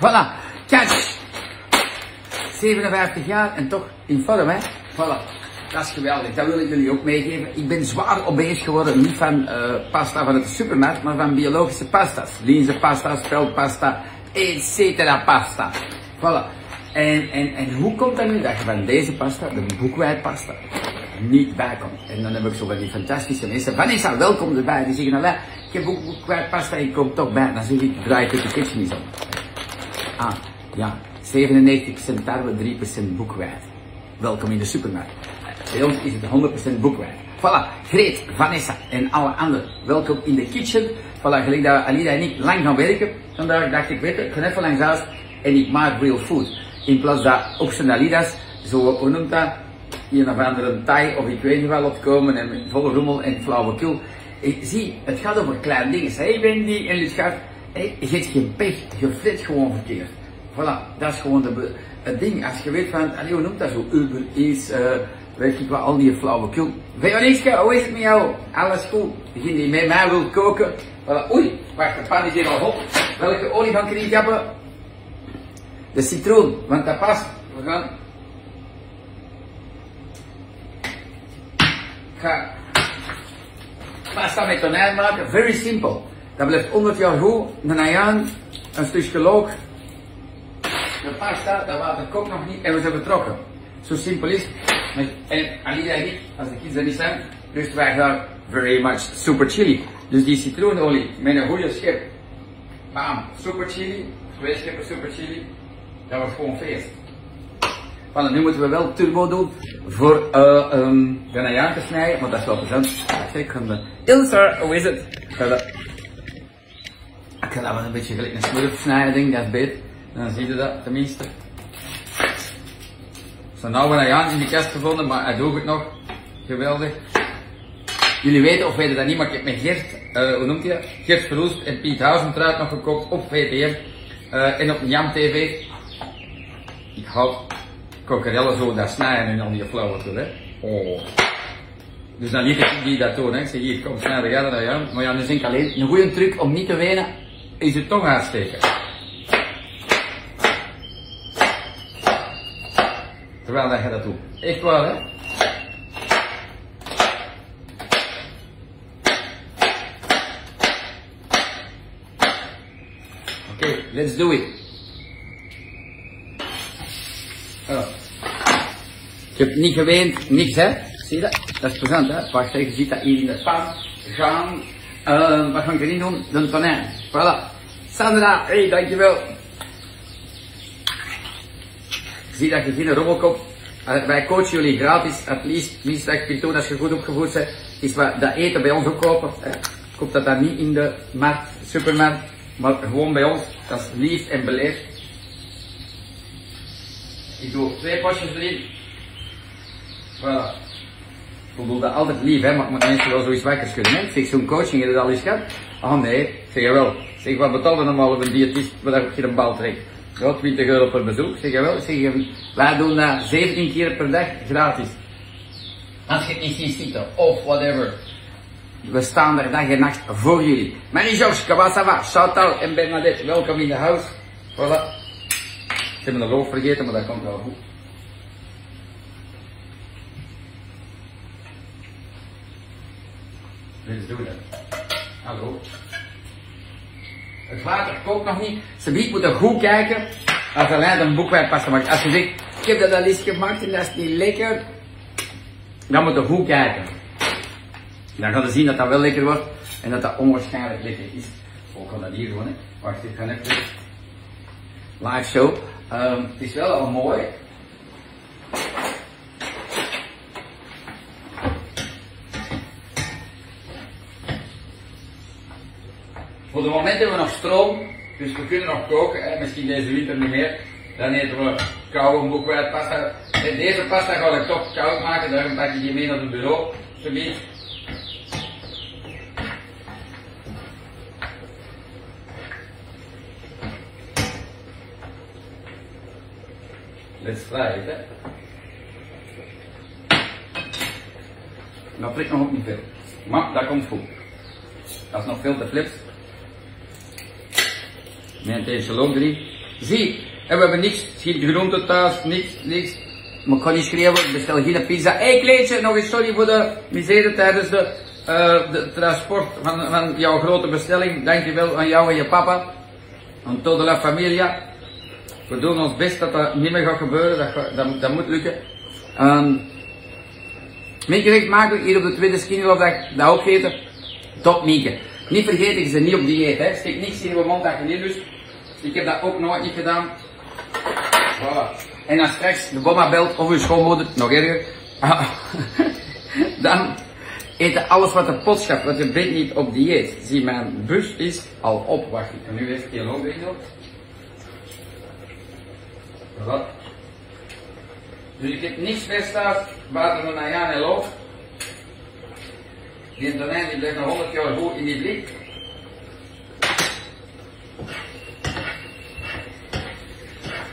voilà, catch! 57 jaar en toch in vorm, hè? Voilà. Dat is geweldig, dat wil ik jullie ook meegeven. Ik ben zwaar obese geworden, niet van uh, pasta van de supermarkt, maar van biologische pasta's. Linzen pasta, speldpasta, etc. pasta. Voilà. En, en, en hoe komt dat nu dat je van deze pasta, de boekwijdpasta, niet bij komt? En dan heb ik zo van die fantastische mensen. Vanessa, welkom erbij. Die zeggen, nou, ik heb boekwijdpasta en ik kom toch bij. Dan zeg ik, draai de kitchen eens om. Ah, ja, 97% tarwe, 3% boekwijd. Welkom in de supermarkt. Bij ons is het 100% boekwijd. Voilà, Greet, Vanessa en alle anderen, welkom in de kitchen. Voilà, gelijk dat Alida en ik lang gaan werken. Vandaag dacht ik, weet je, ik ga even langs huis en ik maak real food. In plaats dat Alidas, zo, hoe noemt dat? Een of andere Thai of ik weet niet wel opkomen en volle rommel en flauwekul. Ik zie, het gaat over kleine dingen. Hey Wendy en Lutgaard, je hebt geen pech, je flit gewoon verkeerd. Voilà, dat is gewoon de, het ding. Als je weet van, allee, hoe noemt dat zo? Uber is, uh, weet ik wat, al die flauwekul. Veronique, hoe is het met jou? Alles goed? Degene die met mij wil koken. Voilà. Oei, wacht, de pan is hier al op. Welke olie van ik hebben? De citroen, want dat past. We gaan. Ik ga pasta met tonijn maken. Very simple. Dat blijft 100 jaar goed. Ayaan, een stukje look. De pasta, dat water kookt nog niet en we zijn vertrokken. Zo simpel is En Alida en ik, als de kids er niet zijn, dus wij gaan very much super chili. Dus die citroenolie met een goede schep. Bam, super chili. Twee scheppen super chili. Dat was gewoon feest. Voilà, nu moeten we wel turbo doen voor uh, um, de najaan te snijden, want dat is wel plezant. Kijk, kan de... Ilse, hoe is het? Ik ga dat, ik ga dat wel een beetje gelijk een smurf snijden, denk dat is beter. Dan zie je dat tenminste. Zo nou een najaan in de kast gevonden, maar hij doet het nog. Geweldig. Jullie weten of weten dat niet, maar ik heb met Gert, uh, hoe noemt je Gert Verloest en Piet Huizentruid nog gekocht op VTM uh, en op Jam TV. Ik hou kokerellen zo dat snijden en al die flauwekul, hè. Oh. Dus dan liet ik die dat doen, hè. Ik zeg, hier, kom, snijden jij dat ja. Maar ja, nu ik alleen, een goede truc om niet te wenen, is je tong aansteken. Terwijl je dat doet. Echt waar, hè. Oké, let's do it. Oh. Ik heb niet geweend, niks hè. Zie je dat? Dat is plezant hè. Wacht je ziet dat hier in de pan. Gaan, uh, wat gaan ik erin doen? De tonijn. Voilà. Sandra, hey, dankjewel. Zie dat je geen rommelkop. Uh, wij coachen jullie gratis, at least, je doen als je goed opgevoed bent, is wat dat eten bij ons ook kopen. Koop dat dan niet in de markt, supermarkt, maar gewoon bij ons. Dat is lief en beleefd. Ik doe twee potjes erin. Voilà. Ik bedoel dat altijd lief, hè, maar ik moet mensen wel zoiets wakker schudden. Hè. Ik zeg zo'n coaching, heb je dat al eens gehad? Oh nee, ik zeg wel. Zeg, wat betaalde normaal op een diëtist, wat je een bal trekt? Ja, 20 euro per bezoek. Zeg je wel, zeg, wij doen dat 17 keer per dag gratis. Als je het niet ziet zitten, of whatever. We staan er dag en nacht voor jullie. Marie Georges, Kabasava, Chantal en Bernadette, welkom in de house. Voilà. Ik heb mijn loof vergeten, maar dat komt wel goed. Let's do that. Hallo. Het water kookt nog niet. Ze moet er goed kijken als alleen een boekwijn maken. Als je zegt, ik heb dat al eens gemaakt en dat is niet lekker, dan moet je goed kijken. Dan gaan we zien dat dat wel lekker wordt en dat dat onwaarschijnlijk lekker is. Ook al dat hier gewoon, hè. Wacht, ik ga even live show. Um, het is wel al mooi. Voor het moment hebben we nog stroom, dus we kunnen nog koken. Hè. Misschien deze winter niet meer. Dan eten we koude boekwijd pasta. En deze pasta ga ik toch koud maken, daarom pak ik die mee naar het bureau. Zoiets. Let's try hè. Dat flikt nog ook niet veel. Maar dat komt goed. Dat is nog veel te flips. Nee, loop drie. Zie, en we hebben niks, geen groente thuis, niks, niks. Maar ik kan niet schreeuwen, bestel geen pizza. Hé nog eens sorry voor de misere tijdens de, uh, de transport van, van jouw grote bestelling. Dankjewel aan jou en je papa. Aan toda la familia. We doen ons best dat dat niet meer gaat gebeuren, dat, dat, dat moet lukken. Um, Mieke zegt makkelijk hier op de tweede skinnyloopdag dat ook eten. Top Mieke. Niet vergeten, je bent niet op dieet. Hè. Steek niks in je mond dat je niet lust. Ik heb dat ook nooit niet gedaan. En dan straks de bomma belt of uw schoonmoeder, nog erger. dan eten alles wat de pot schaft, want je bent niet op dieet. Zie, mijn bus is al op. Wacht, ik kan nu even kilo op. Wat? Dus ik heb niks verstaat buiten een Nayan en loof. Die tonijn die blijft nog 100 jaar goed in die blik.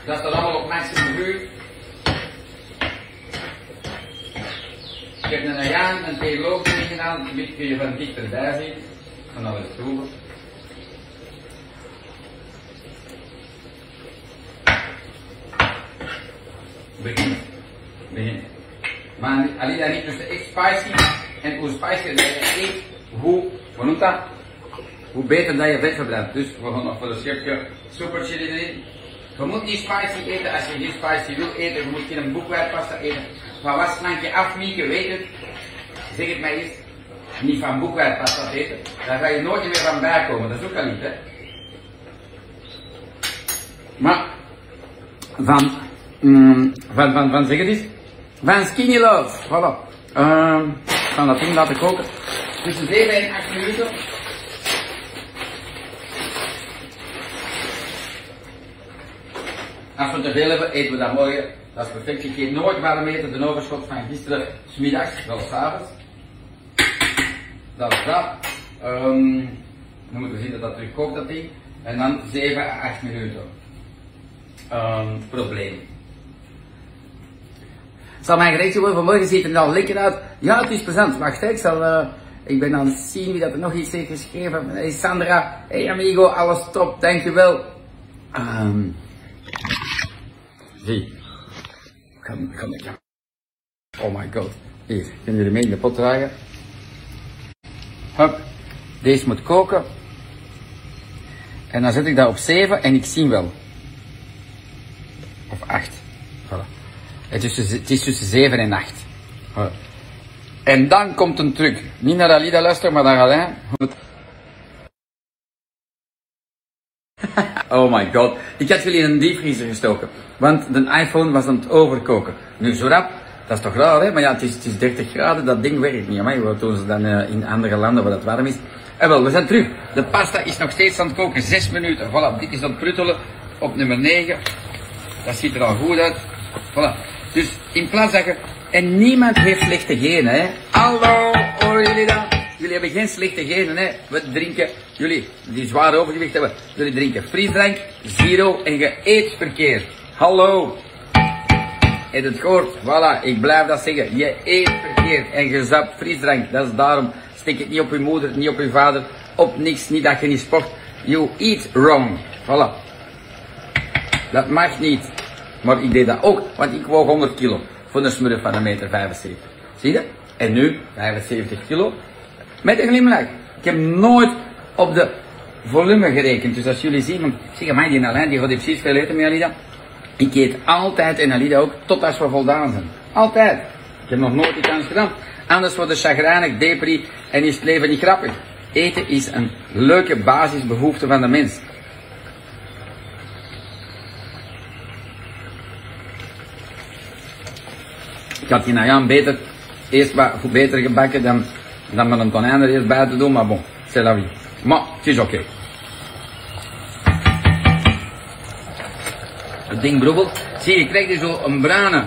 Dat staat allemaal op maximum vuur. Ik heb een Nayan en twee lopen gedaan, die kun je van dichterbij zien. Nou eens proeven. Begin. Begin. Maar alleen daar niet tussen echt spicy en hoe spicy je eet, hoe, hoe noemt dat? Hoe beter dat je vet verbrandt. Dus we gaan nog voor de schepje super chili erin. Je moet niet spicy eten als je niet spicy wil eten. Je moet geen boekwerkpasta eten. Maar wat slank je af, Mieke, weet het? Zeg het mij eens. Niet van boekwerkpasta eten. Daar ga je nooit meer van bijkomen. Dat is ook al niet. Maar, van Mm, van, van, van zeg het eens. Van Skinny Love. Voilà. Uh, ik ga dat ding laten koken. Tussen 7 en 8 minuten. Als we te veel hebben, eten we dat morgen. Dat is perfect. Ik geef nooit warm eten. De overschot van gisteren, smiddags, wel s'avonds. Dat is dat. Um, dan moeten we zien dat dat terug kookt, dat ding. En dan 7 à 8 minuten. Um, probleem. Zal mijn gerechtje worden vanmorgen ziet er al lekker uit. Ja, het is plezant. Wacht, ik zal, uh, ik ben aan het zien wie dat er nog iets heeft geschreven. Hey Sandra, hey amigo, alles top, dankjewel. Um, zie. Kan, kan ik. Oh my god. Hier, kunnen jullie mee in de pot dragen? Hup. Deze moet koken. En dan zet ik dat op 7 en ik zie wel. Of 8. Voilà. Het is, tussen, het is tussen 7 en 8. En dan komt een truc. Niet naar Alida luisteren, maar naar Alain. oh my god. Ik had jullie in een diepvriezer gestoken. Want de iPhone was aan het overkoken. Nu zo rap. Dat is toch raar, hè? Maar ja, het is, het is 30 graden, dat ding werkt niet. Maar wat doen ze dan uh, in andere landen waar het warm is? En wel, we zijn terug. De pasta is nog steeds aan het koken, 6 minuten. Voilà, dit is aan het pruttelen op nummer 9. Dat ziet er al goed uit. Voilà. Dus in plaats dat. En niemand heeft slechte genen, hè. Hallo, horen jullie dat? Jullie hebben geen slechte genen, hè. We drinken, jullie die zwaar overgewicht hebben, jullie drinken frisdrank, zero en je eet verkeerd. Hallo. Heb het gehoord? Voilà, ik blijf dat zeggen. Je eet verkeerd en je zapt frisdrank. Dat is daarom. Steek het niet op je moeder, niet op je vader, op niks, niet dat je niet sport. You eat wrong. Voilà. Dat mag niet. Maar ik deed dat ook, want ik woog 100 kilo voor een smurf van een meter 75. Zie je? En nu 75 kilo met een glimlach. Ik heb nooit op de volume gerekend. Dus als jullie zien, zeg maar die Alain die gaat precies veel eten met Alida. Ik eet altijd en Alida ook, tot als we voldaan zijn. Altijd. Ik heb nog nooit iets anders gedaan. Anders wordt het chagrijnig, depri en is het leven niet grappig. Eten is een leuke basisbehoefte van de mens. Ik Nayan beter, eerst wat beter gebakken dan, dan met een tonijn er eerst bij te doen, maar bon, c'est la vie. Maar het is oké. Het ding brobbelt. Zie je, krijg je zo een bruine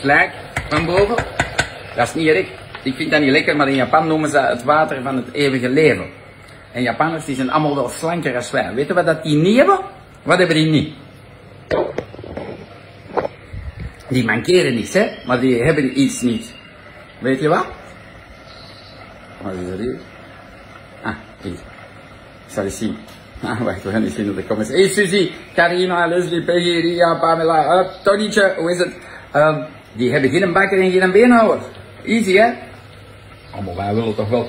slijk van boven. Dat is niet erg. Ik vind dat niet lekker, maar in Japan noemen ze het water van het eeuwige leven. En Japanners die zijn allemaal wel slanker als wij. Je wat dat die niet hebben? Wat hebben die niet? Die mankeren niets, hè, maar die hebben iets niet. Weet je wat? Wat is er hier? Ah. Ik zal eens zien. Ah, wacht, we gaan eens zien comments. Hey Suzy, Carina, Leslie, Peggy, Ria, Pamela, uh, Tonietje, hoe is het? Um, die hebben geen bakker en geen beenhouwer. Easy hè? Allemaal, wij willen toch wel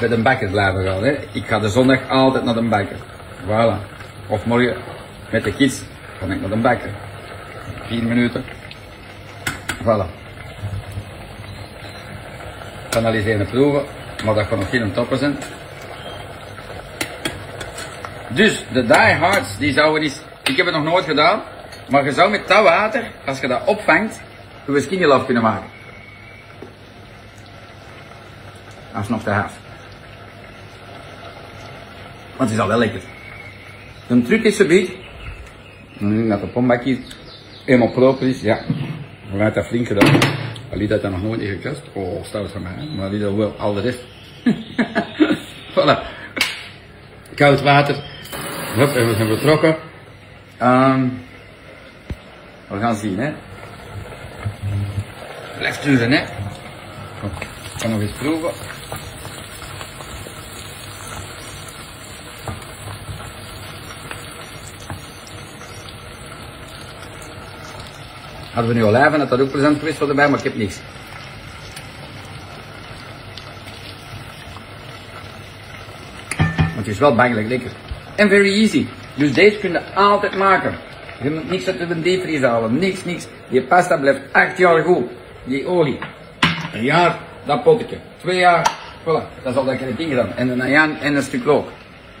met een bakker blijven gaan. Hè? Ik ga de zondag altijd naar de bakker. Voilà. Of morgen met de kids ga ik naar de bakker. 4 minuten. Voilà. Analyseren proeven, maar dat kan nog geen toppen zijn. Dus de diehards, die zouden eens, ik heb het nog nooit gedaan, maar je zou met dat water, als je dat opvangt, je skinny love kunnen maken. Dat is nog te haast. Maar het is al wel lekker. Een truc is zoiets, nu dat de pombakje eenmaal proper is, ja, vanuit dat flink gedaan. Ali dat dan nog nooit niet gekast. Oh, stout van mij, maar dat wel al de rest. voilà. Koud water. Hup, en we zijn vertrokken. Um, we gaan zien, hè. Blijf hè. Kom, ik kan nog eens proeven. Hadden we nu olijven, had dat ook plezant geweest voor erbij, maar ik heb niks. Maar het is wel bangelijk lekker. En very easy. Dus deze kun je altijd maken. Je moet niks uit de diepvries halen. Niks, niks. Die pasta blijft acht jaar goed. Die olie. Een jaar, dat pottetje. Twee jaar, voilà. Dat is al dat ik ding gedaan. En een en een stuk look.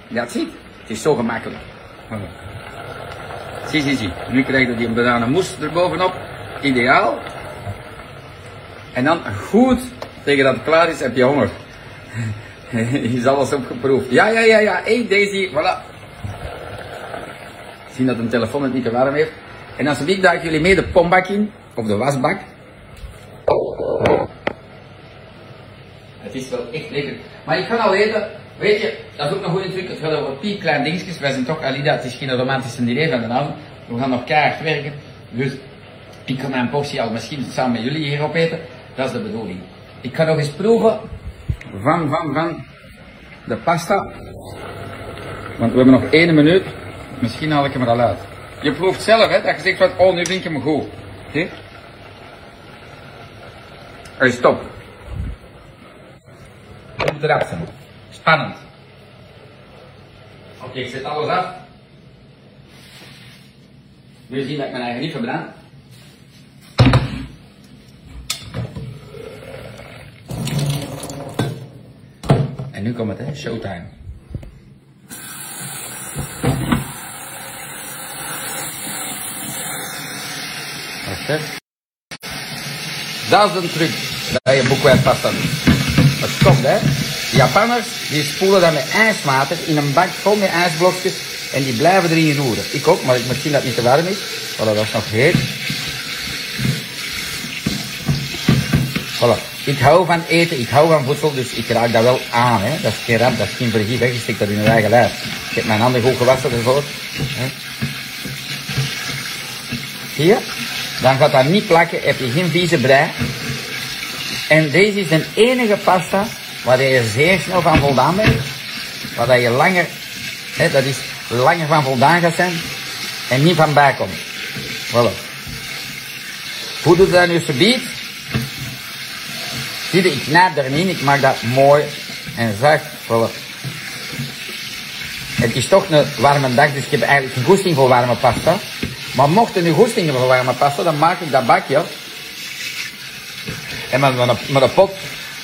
Ja, ziet. Het is zo gemakkelijk. Zie, zie, zie. Nu krijg je die bananenmoes erbovenop. Ideaal. En dan goed, tegen dat het klaar is, heb je honger. is alles opgeproefd. Ja, ja, ja, ja. Hey Daisy, voilà. Zien dat een telefoon het niet te warm heeft. En als ik jullie mee de pombak in, of de wasbak. Het is wel echt lekker. Maar ik ga al eten, weet je, dat is ook een goede truc. Het gaat over piepklein dingetjes. Wij zijn toch, Alida, het is geen romantische idee van de naam. We gaan nog keihard werken. Dus ik ga mijn portie al misschien samen met jullie hier opeten. Dat is de bedoeling. Ik ga nog eens proeven van, van, van de pasta. Want we hebben nog één minuut. Misschien haal ik hem er al uit. Je proeft zelf, hè, dat je zegt van, oh, nu vind ik hem goed. Zie? Hey, stop. Op de zijn. Oké, ik zet alles af. Je zien dat ik mijn eigen niet verbrand? En nu komt het, hè? Showtime. Wacht, Dat is een truc dat je boekwijd pasta doet. Het stopt, hè? Japanners die spoelen dat met ijswater in een bak vol met ijsblokjes en die blijven erin roeren. Ik ook, maar ik moet dat het niet te warm is. Voilà, dat is nog heet. Voilà. Ik hou van eten, ik hou van voedsel, dus ik raak dat wel aan. Hè. Dat is geen ramp, dat is geen vergif, je stikt dat in je eigen lijf. Ik heb mijn handen goed gewassen ervoor. Hè. Zie je? Dan gaat dat niet plakken, heb je geen vieze brei. En deze is de enige pasta waar je zeer snel van voldaan bent. Waar je langer, hè, dat is langer van voldaan gaat zijn en niet van bijkomt. Voilà. Hoe doe je dat nu verbied? Zie je, ik knijp er niet, ik maak dat mooi en zacht. Voilà. Het is toch een warme dag, dus ik heb eigenlijk geen goesting voor warme pasta. Maar mocht er nu goesting voor warme pasta, dan maak ik dat bakje. En met, met, met de pot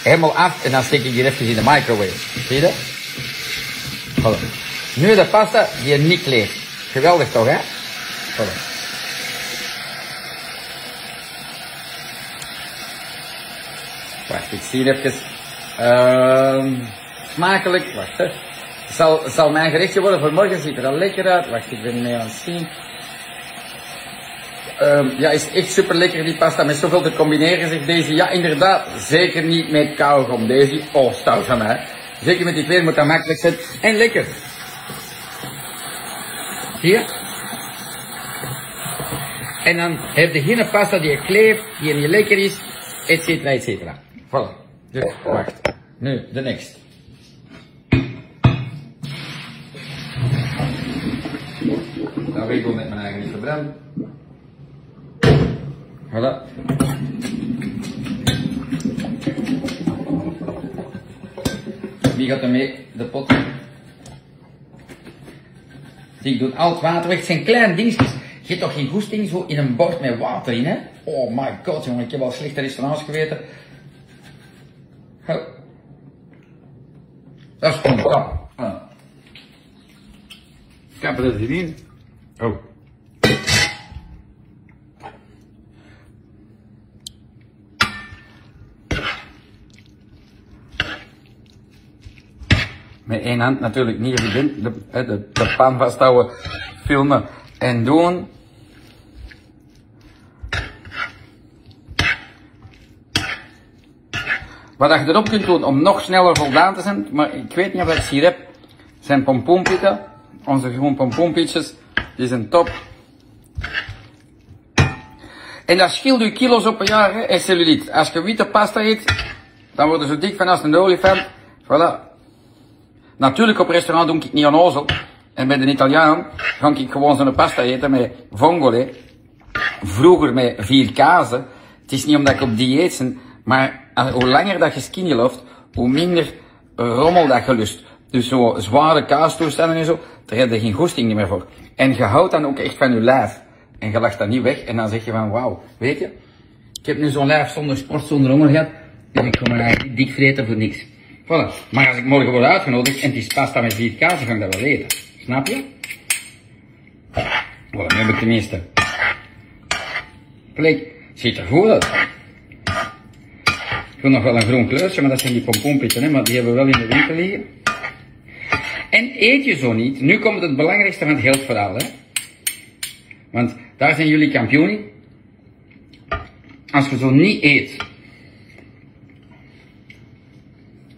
helemaal af en dan steek ik die even in de microwave. Zie je dat? Nu de pasta die niet kleeft. Geweldig toch, hè? Voilà. Wacht, ik zie even. Uh, smakelijk. Wacht, hè. Zal, zal mijn gerechtje worden voor morgen. Ziet er al lekker uit. Wacht, ik ben mee aan het zien. Um, ja, is echt super lekker die pasta met zoveel te combineren, zegt deze. Ja, inderdaad, zeker niet met kauwgom. Deze, oh, stout van mij. Zeker met die twee moet dat makkelijk zijn. En lekker. Hier. En dan heb je geen pasta die je kleeft, die niet lekker is, et cetera, et cetera. Voilà. Dus, wacht. Nu, de next. Dat weet ik met mijn eigen niet Wie gaat er mee? De pot. Ik doe al het water weg. Het zijn kleine dingetjes. Je hebt toch geen goesting zo in een bord met water in, hè? Oh my god, jongen. Ik heb al slechte restaurants geweten. Dat is gewoon kap. Kappen dat erin. Oh. Met één hand natuurlijk niet evident. De, de, de pan vasthouden, filmen en doen. Wat je erop kunt doen om nog sneller voldaan te zijn, maar ik weet niet of dat hier heb, zijn pompoenpitten. Onze gewoon pompoenpitjes, die zijn top. En dat scheelt u kilo's op een jaar, hè, en cellulite. Als je witte pasta eet, dan worden ze dik van als een olifant. Voilà. Natuurlijk op restaurant doe ik niet onnozel. En bij de Italiaan ga ik gewoon zo'n pasta eten met vongole. Vroeger met vier kazen. Het is niet omdat ik op dieet ben, maar hoe langer dat je skinny loopt, hoe minder rommel dat je lust. Dus zo zware kaastoestanden en zo, daar heb je geen goesting meer voor. En je houdt dan ook echt van je lijf. En je lacht dat niet weg en dan zeg je van wauw, weet je, ik heb nu zo'n lijf zonder sport, zonder honger gehad. En ik ga me eigenlijk dik vreten voor niks. Voilà. Maar als ik morgen word uitgenodigd en is pasta met vier kazen, ga ik dat wel eten. Snap je? Voilà, nu heb ik tenminste. Kijk, ziet er goed uit. Ik wil nog wel een groen kleurtje, maar dat zijn die pompoenpitten, hè, maar die hebben we wel in de winkel liggen. En eet je zo niet, nu komt het belangrijkste van het heel verhaal, hè. Want daar zijn jullie kampioen Als je zo niet eet,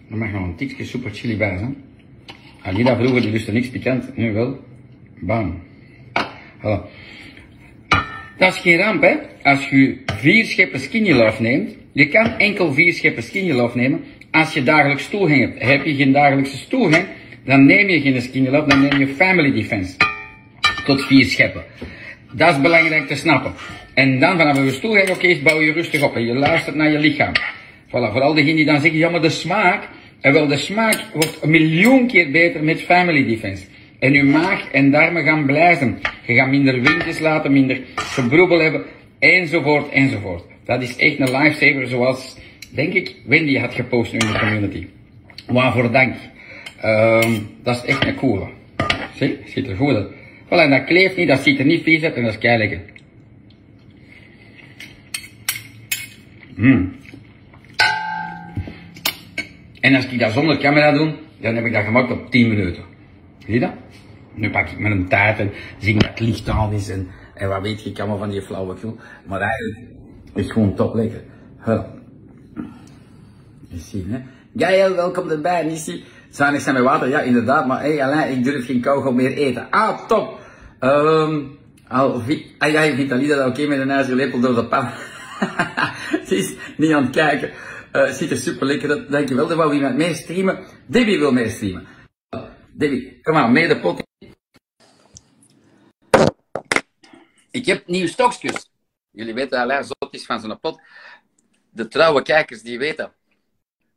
dan mag nog een tikje super chili bij zijn. Alida vroeger die lustte niks pikant, nu wel. Bam. Voilà. Dat is geen ramp, hè. Als je vier scheppen skinny love neemt, je kan enkel vier scheppen skinny love nemen als je dagelijks stoelgang hebt. Heb je geen dagelijkse stoelgang, dan neem je geen skinny love, dan neem je family defense. Tot vier scheppen. Dat is belangrijk te snappen. En dan vanaf je stoelgang oké bouw je rustig op en je luistert naar je lichaam. Voilà, vooral degenen die dan zeggen, ja maar de smaak, en wel de smaak wordt een miljoen keer beter met family defense. En uw maag en darmen gaan blijven. Je gaat minder windjes laten, minder gebroebel hebben, enzovoort, enzovoort. Dat is echt een lifesaver zoals, denk ik, Wendy had gepost in de community. Waarvoor dank. Um, dat is echt een coole. Zie, ziet er goed uit. Voilà, dat kleeft niet, dat ziet er niet vies uit en dat is kei lekker. Mm. En als ik dat zonder camera doe, dan heb ik dat gemaakt op 10 minuten. Zie je dat? Nu pak ik mijn tijd en zie ik dat het licht aan is en, en wat weet ik allemaal van die flauwekul. Maar eigenlijk is het gewoon top lekker. Huh. Je ziet, hè? Gael, welkom erbij. Nissi, zuinig zijn met water. Ja, inderdaad. Maar hé, hey, ik durf geen kauwgom meer eten. Ah, top. Um, al, ah, ja, Vitalida, dat oké met een ijzeren lepel door de pan. Ze is niet aan het kijken. Uh, ziet er super lekker uit. Dankjewel. Dan wou iemand mee streamen. Debbie wil mee streamen. Debbie, kom maar, mee de pot. Ik heb nieuwe stokjes. Jullie weten Alain zot is van zo'n pot. De trouwe kijkers die weten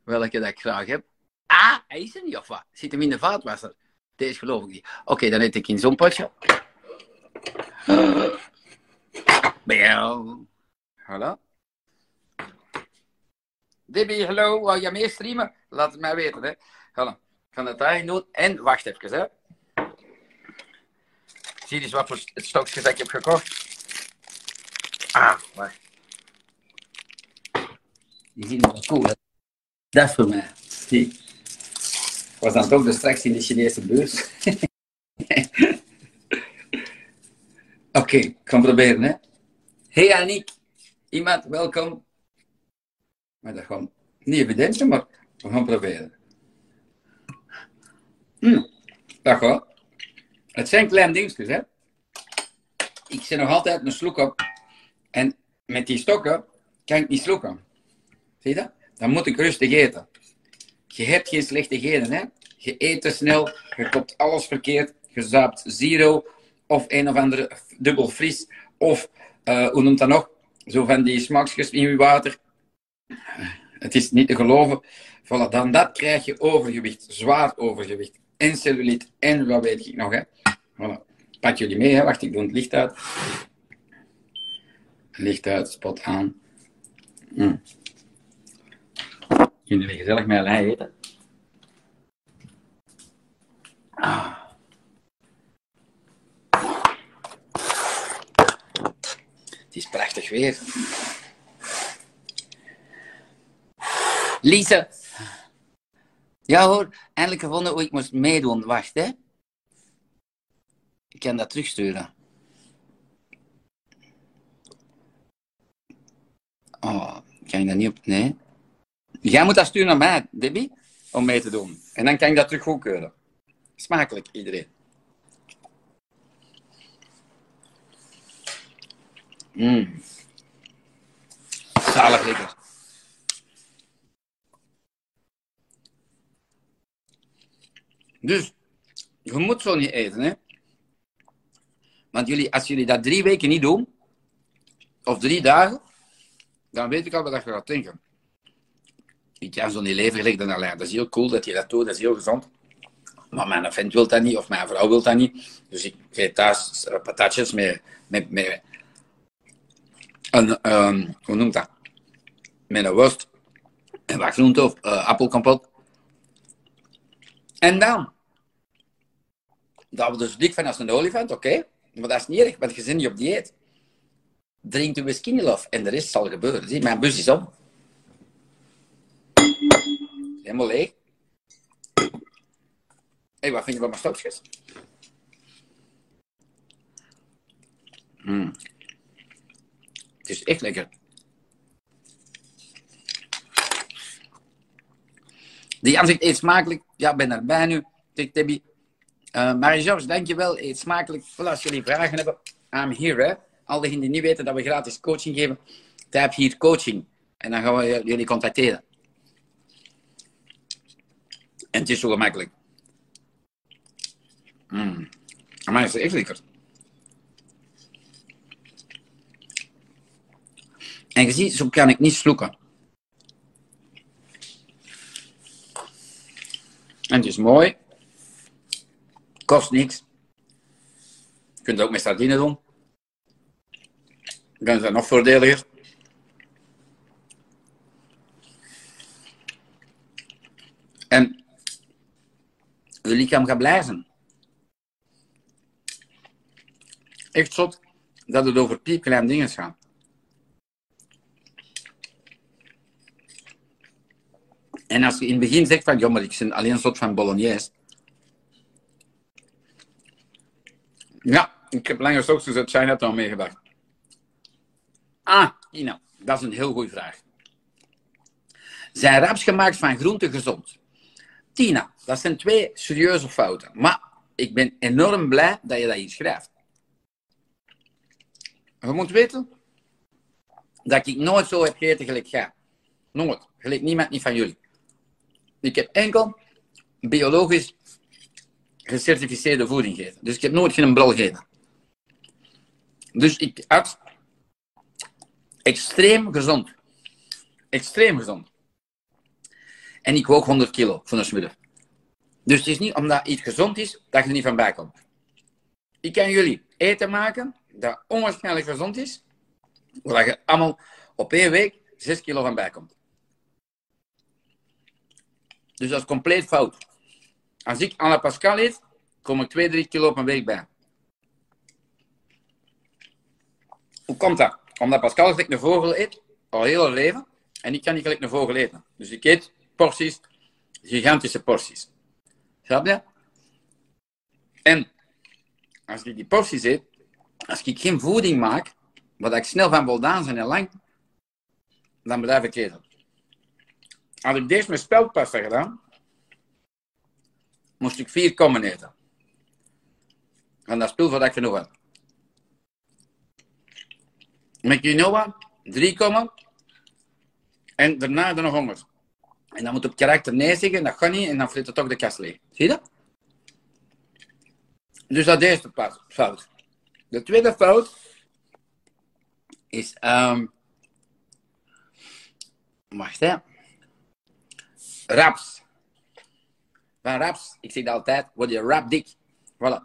welke dat ik graag heb. Ah, hij is er niet of wat? Zit hem in de vaatwasser? Deze geloof ik niet. Oké, dan eet ik in zo'n potje. Jou. Voilà. Debbie, hallo, wou je mee streamen? Laat het mij weten, hè. Voilà. Ik ga dat daarin doen. En wacht even, hè. Zie je eens wat voor stokjes ik heb gekocht. Ah, wacht. Die zien wel cool uit. Dat is voor mij. Zie. Was dan toch de straks in de Chinese beurs. Oké, okay, ik ga proberen, hè. Hey Aniek, iemand, welkom. Maar dat gewoon niet evident zijn, maar we gaan proberen. Hm, dat gaat. Het zijn kleine dingetjes, hè. Ik zit nog altijd een sloek op. En met die stokken kan ik niet sloeken. Zie je dat? Dan moet ik rustig eten. Je hebt geen slechte genen, hè. Je eet te snel, je koopt alles verkeerd, je zaapt zero of een of andere dubbel fris, of uh, hoe noemt dat nog? Zo van die smaakjes in je water. Het is niet te geloven. Voilà, dan dat krijg je overgewicht, zwaar overgewicht. En cellulite, en wat weet ik nog. Hè. Voilà. Pak jullie mee, hè. wacht, ik doe het licht uit. Licht uit, spot aan. Mm. Jullie gezellig met lei eten. Ah. Het is prachtig weer. Lise. Ja hoor, eindelijk gevonden hoe ik moest meedoen. Wacht hè. Ik kan dat terugsturen. Oh, kan je dat niet op... Nee. Jij moet dat sturen naar mij, Debbie, om mee te doen. En dan kan ik dat terug goedkeuren. Smakelijk, iedereen. Mmm. Zalig lekker. Dus, je moet zo niet eten, hè. Want jullie, als jullie dat drie weken niet doen, of drie dagen, dan weet ik al wat je gaat denken. Ik kan zo niet leven gelijk dan alleen. Dat is heel cool dat je dat doet, dat is heel gezond. Maar mijn vent wil dat niet, of mijn vrouw wil dat niet. Dus ik geef thuis eh, patatjes met, met, met een, um, hoe noemt dat? Met een worst. En wat groente of uh, appelkompot. En dan. Dat we dus dik van als een olifant, oké. Maar dat is niet erg, want je zit niet op dieet. Drink de whisky en de rest zal gebeuren. Zie, mijn bus is om. Helemaal leeg. Hé, hey, wat vind je van mijn stokjes? Mm. Het is echt lekker. Die Jan zegt, eet smakelijk. Ja, ben erbij nu. Tik Debbie. Uh, Marie-Georges, dankjewel. Eet smakelijk. Voilà, als jullie vragen hebben, I'm here. Al diegenen die niet weten dat we gratis coaching geven, type hier coaching. En dan gaan we jullie contacteren. En het is zo gemakkelijk. Mm. Maar is echt lekker. En je ziet, zo kan ik niet sloeken. En het is mooi. Kost niks. Je kunt het ook met sardine doen. Dan is dat nog voordeliger. En je lichaam gaat blijven. Echt zot dat het over piepkleine dingen gaat. En als je in het begin zegt van, ja, maar ik ben alleen een soort van bolognese. Ja, ik heb langer ochtends uit Chinatown meegebracht. Ah, Ina, dat is een heel goede vraag. Zijn raps gemaakt van groente gezond? Tina, dat zijn twee serieuze fouten. Maar ik ben enorm blij dat je dat hier schrijft. Je moet weten dat ik nooit zo heb gegeten gelijk ga. Nooit. Gelijk niemand niet van jullie. Ik heb enkel biologisch gecertificeerde voeding gegeten. Dus ik heb nooit geen brol gegeten. Dus ik at extreem gezond. Extreem gezond. En ik woog 100 kilo van een smiddag. Dus het is niet omdat iets gezond is, dat je er niet van bij komt. Ik kan jullie eten maken dat onwaarschijnlijk gezond is, waar je allemaal op één week 6 kilo van bij komt. Dus dat is compleet fout. Als ik aan Pascal eet, kom ik 2, 3 kilo op week bij. Hoe komt dat? Omdat Pascal gelijk een vogel eet, al heel haar leven, en ik kan niet gelijk een vogel eten. Dus ik eet porties, gigantische porties. Snap je? En als ik die porties eet, als ik geen voeding maak, wat ik snel van voldaan zijn en lang, dan blijf ik eten. Had ik deze met speldpasta gedaan, moest ik vier kommen eten. En dat spul wat ik genoeg had. Met quinoa, drie kommen. En daarna er nog honderd. En dan moet op karakter nee zeggen, dat gaat niet, en dan flit het toch de kast leeg. Zie je dat? Dus dat is de eerste fout. De tweede fout is, um, wacht hè, raps. Van raps, ik zeg dat altijd, word je rapdik. Voilà.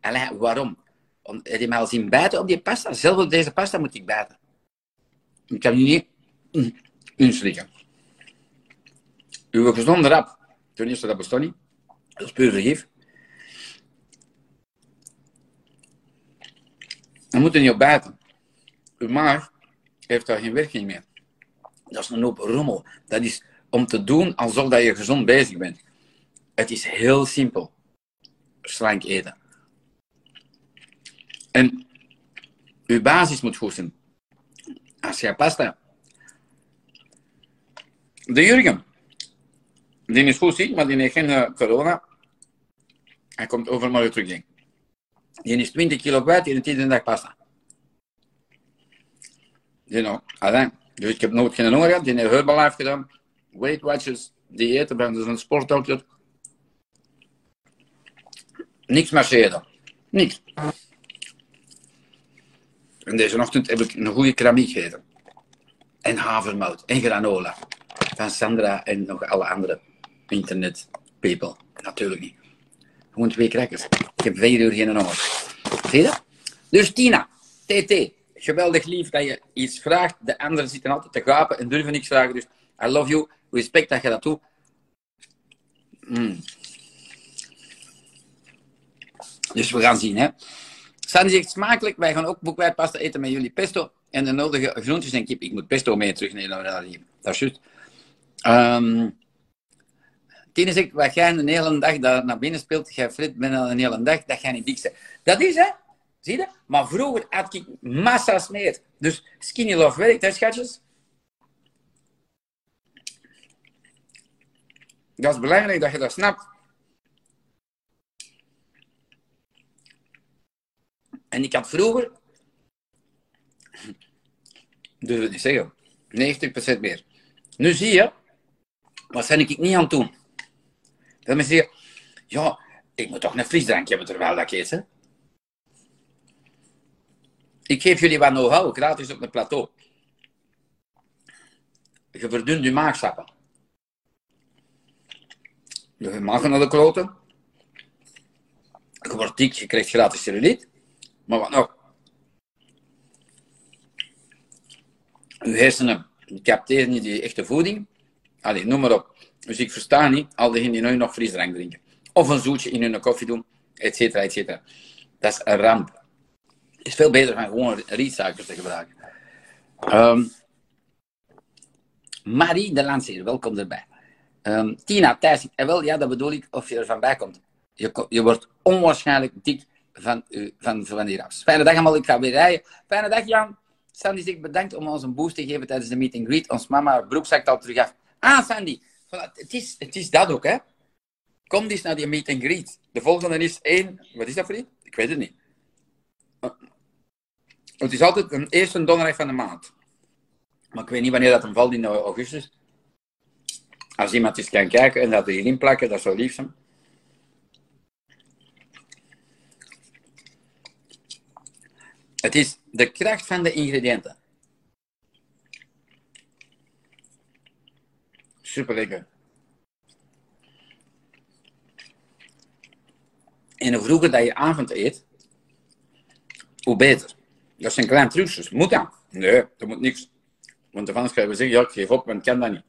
En waarom? Om, heb je mij al zien bijten op die pasta? Zelf op deze pasta moet ik bijten. Ik kan nu niet mm, inslikken. Uw gezonde rap, ten eerste dat bestaat niet. Dat is puur vergif. We moeten niet op bijten. Uw maag heeft daar geen werking meer. Dat is een hoop rommel. Dat is om te doen alsof je gezond bezig bent. Het is heel simpel. Slank eten. En uw basis moet goed zijn. Als je pasta. De Jurgen. Die is goed ziek, maar die heeft geen uh, corona. Hij komt overal weer terug. Die is 20 kilo kwijt in de tiende dag pasta. You know, alleen. Dus ik heb nooit geen honger gehad. Die heeft Herbalife gedaan. Weight Watchers, diëten, ben dus een sportdokter. Niks marcheren. Niks. En deze ochtend heb ik een goede keramiek gegeten. En havermout. En granola. Van Sandra en nog alle andere internet people. Natuurlijk niet. Gewoon twee crackers. Ik heb vier uur geen honger. Zie je dat? Dus Tina, TT. Geweldig lief dat je iets vraagt. De anderen zitten altijd te gapen en durven niks vragen. Dus I love you. Respect dat je dat doet. Mm. Dus we gaan zien, hè. Sandy zegt smakelijk. Wij gaan ook boekwijdpasta eten met jullie pesto. En de nodige groentjes en kip. Ik moet pesto mee terugnemen naar hier. Dat is juist. Um, zegt, wat jij een hele dag daar naar binnen speelt, jij frit binnen een hele dag, dat jij niet dik. Dat is, hè. Zie je? Maar vroeger had ik massa's meer. Dus skinny love werkt, hè, schatjes? Dat is belangrijk dat je dat snapt. En ik had vroeger, durf het niet zeggen, 90% meer. Nu zie je, wat zijn ik niet aan het doen? Dat mensen zeggen, ja, ik moet toch een frisdrankje hebben terwijl dat ik eet. Hè? Ik geef jullie wat know-how, gratis op het plateau. Je verdunt je maagsappen. Je maag naar de kloten. Je wordt dik, je krijgt gratis cellulite. Maar wat nog? Je hersenen capteren niet die echte voeding. Allee, noem maar op. Dus ik versta niet al diegenen die nu nog frisdrank drinken. Of een zoetje in hun koffie doen, et cetera, et cetera. Dat is een ramp. Het is veel beter van gewoon rietsuiker te gebruiken. Um, Marie de Lanceer, welkom erbij. Um, Tina, Thijs, en wel, ja, dat bedoel ik, of je er van bij komt. Je, je wordt onwaarschijnlijk dik van, uh, van, van die raps. Fijne dag allemaal, ik ga weer rijden. Fijne dag Jan. Sandy zegt bedankt om ons een boost te geven tijdens de meet greet. Ons mama broek al terug af. Ah, Sandy, het, is, het is dat ook, hè. Kom eens naar die meet greet. De volgende is één... Wat is dat voor iets? Ik weet het niet. Het is altijd een eerste donderdag van de maand. Maar ik weet niet wanneer dat hem valt in augustus. Als iemand eens kan kijken en dat erin plakken, dat zou lief zijn. Het is de kracht van de ingrediënten. Super lekker. En hoe vroeger dat je avond eet, hoe beter. Dat zijn kleine trucjes. Moet dat? Nee, dat moet niks. Want de fans gaan zeggen, ja, ik geef op, want ik kan dat niet.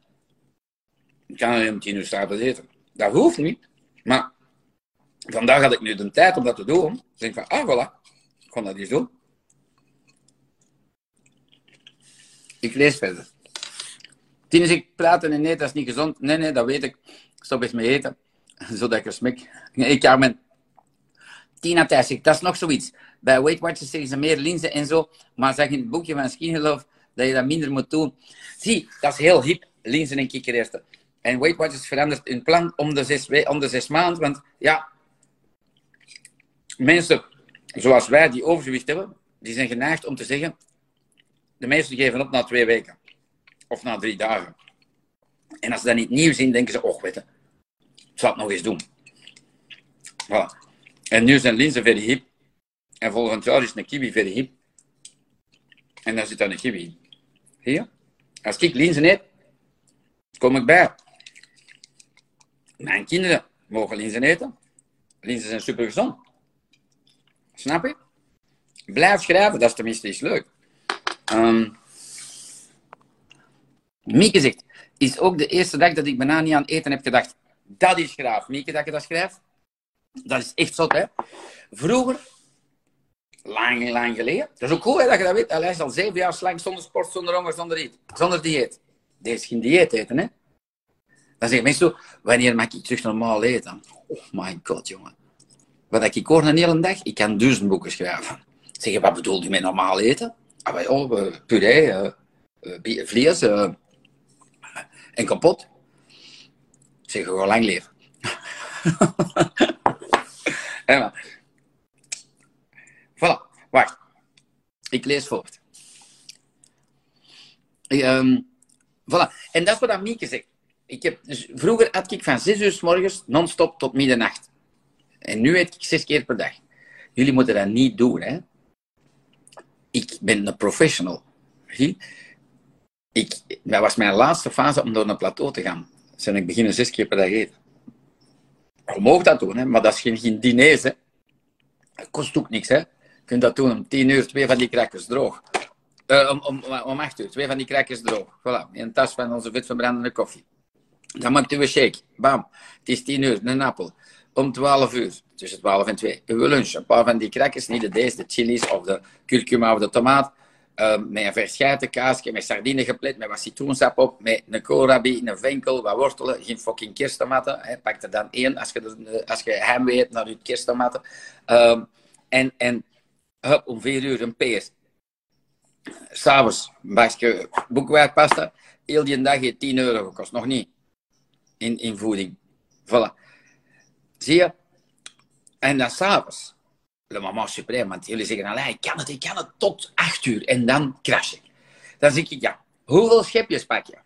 Ik kan alleen om tien uur s'avonds eten. Dat hoeft niet. Maar vandaag had ik nu de tijd om dat te doen. Dus ik van, ah, voilà. Ik ga dat eens doen. Ik lees verder. Tien ik praten en nee, dat is niet gezond. Nee, nee, dat weet ik. Stop eens met eten. Zodat ik er smek. Ik ja, mijn Tina dat is nog zoiets. Bij Weight Watchers zeggen ze meer linzen en zo. Maar zeg in het boekje van Skin dat je dat minder moet doen. Zie, dat is heel hip. Linzen en kikkererwten. En Weight Watchers verandert hun plan om de zes, om de zes maanden. Want ja, mensen zoals wij die overgewicht hebben, die zijn geneigd om te zeggen, de meesten geven op na twee weken. Of na drie dagen. En als ze dat niet nieuw zien, denken ze, weet je, ik zal het nog eens doen. En nu zijn linzen very hip. En volgend jaar is een kiwi very hip. En daar zit dan een kiwi. Hier. Als ik linzen eet, kom ik bij. Mijn kinderen mogen linzen eten. Linzen zijn super gezond. Snap je? Blijf schrijven, dat is tenminste iets leuk. Um, Mieke zegt, is ook de eerste dag dat ik bijna niet aan eten heb gedacht. Dat is graaf. Mieke, dat je dat schrijft. Dat is echt zot, hè. Vroeger, lang, lang geleden. Dat is ook goed hè, dat je dat weet. Hij is al zeven jaar slang zonder sport, zonder honger, zonder, eet, zonder dieet. Deze is geen dieet eten, hè. Dan zeggen mensen zo, wanneer mag ik terug normaal eten? Oh my god, jongen. Wat ik hoor een hele dag, ik kan duizend boeken schrijven. Zeg, wat bedoel je met normaal eten? Ah, ja, puree, uh, vlees uh, en kapot. Zeg, gewoon lang leven. ja, voilà, wacht. Ik lees voort. Um, voilà. En dat is wat Mieke zegt. Ik heb, dus vroeger had ik van 6 uur s morgens non-stop tot middernacht. En nu eet ik zes keer per dag. Jullie moeten dat niet doen, hè. Ik ben een professional. Ik, dat was mijn laatste fase om door een plateau te gaan. Zijn ik beginnen zes keer per dag eten. Je mag dat doen, hè, maar dat is geen, geen diner, hè. Dat kost ook niks, hè. Je kunt dat doen om tien uur, twee van die crackers droog. Uh, om, om, om acht uur, twee van die crackers droog. Voilà, in een tas van onze vetverbrandende koffie. Dan maakt u een shake. Bam. Het is tien uur, een appel om 12 uur, tussen 12 en 2, uw lunch. Een paar van die crackers, niet de deze, de chilies of de curcuma of de tomaat. Um, met een verscheiden kaasje, met sardine geplet, met wat citroensap op, met een koolrabi, een venkel, wat wortelen, geen fucking kersttomaten. Hè. Pak er dan één als je, als je hem weet naar je kersttomaten. Um, en, en hup, om 4 uur een peer. S'avonds een bakje boekwijdpasta. Heel die dag heeft 10 euro gekost, nog niet. In, in voeding. Voilà. Zie je? En dan s'avonds, le moment suprême, want jullie zeggen, allee, ik kan het, ik kan het tot acht uur en dan crash ik. Dan zeg ik, ja, hoeveel schepjes pak je?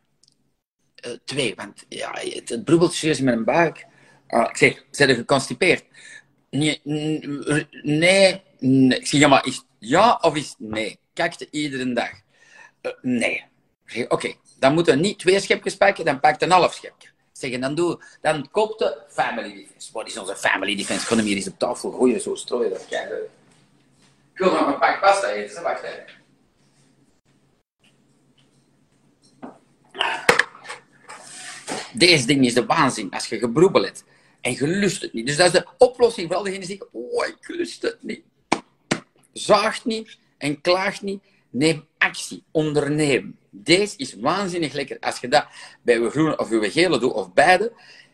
Uh, twee, want ja, het, het broebelt serieus in mijn buik. Uh, ik zeg, zijn er geconstipeerd? Nee, nee. Ik zeg, ja, maar is ja of is nee? Kakte iedere dag? Uh, nee. Oké, dan moeten we niet twee schepjes pakken, dan pak je een half schepje zeggen, dan, doe, dan koop de family defense. Wat is onze family defense? Ik kan hem hier eens op tafel gooien, zo strooien. Dat kijk, ik wil nog een pak pasta eten, wacht even. Deze ding is de waanzin. Als je gebroebel hebt en je lust het niet. Dus dat is de oplossing voor al diegenen die zeggen, oh, ik lust het niet. Zaagt niet en klaagt niet. Neem actie. Onderneem. Deze is waanzinnig lekker. Als je dat bij je groene of je gele doet, of beide,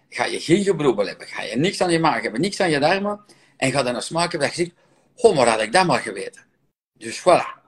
ga je geen gebroebel hebben. Ga je niks aan je maag hebben, niks aan je darmen. En ga dan een smaak hebben dat je zegt, oh, maar had ik dat maar geweten. Dus voilà.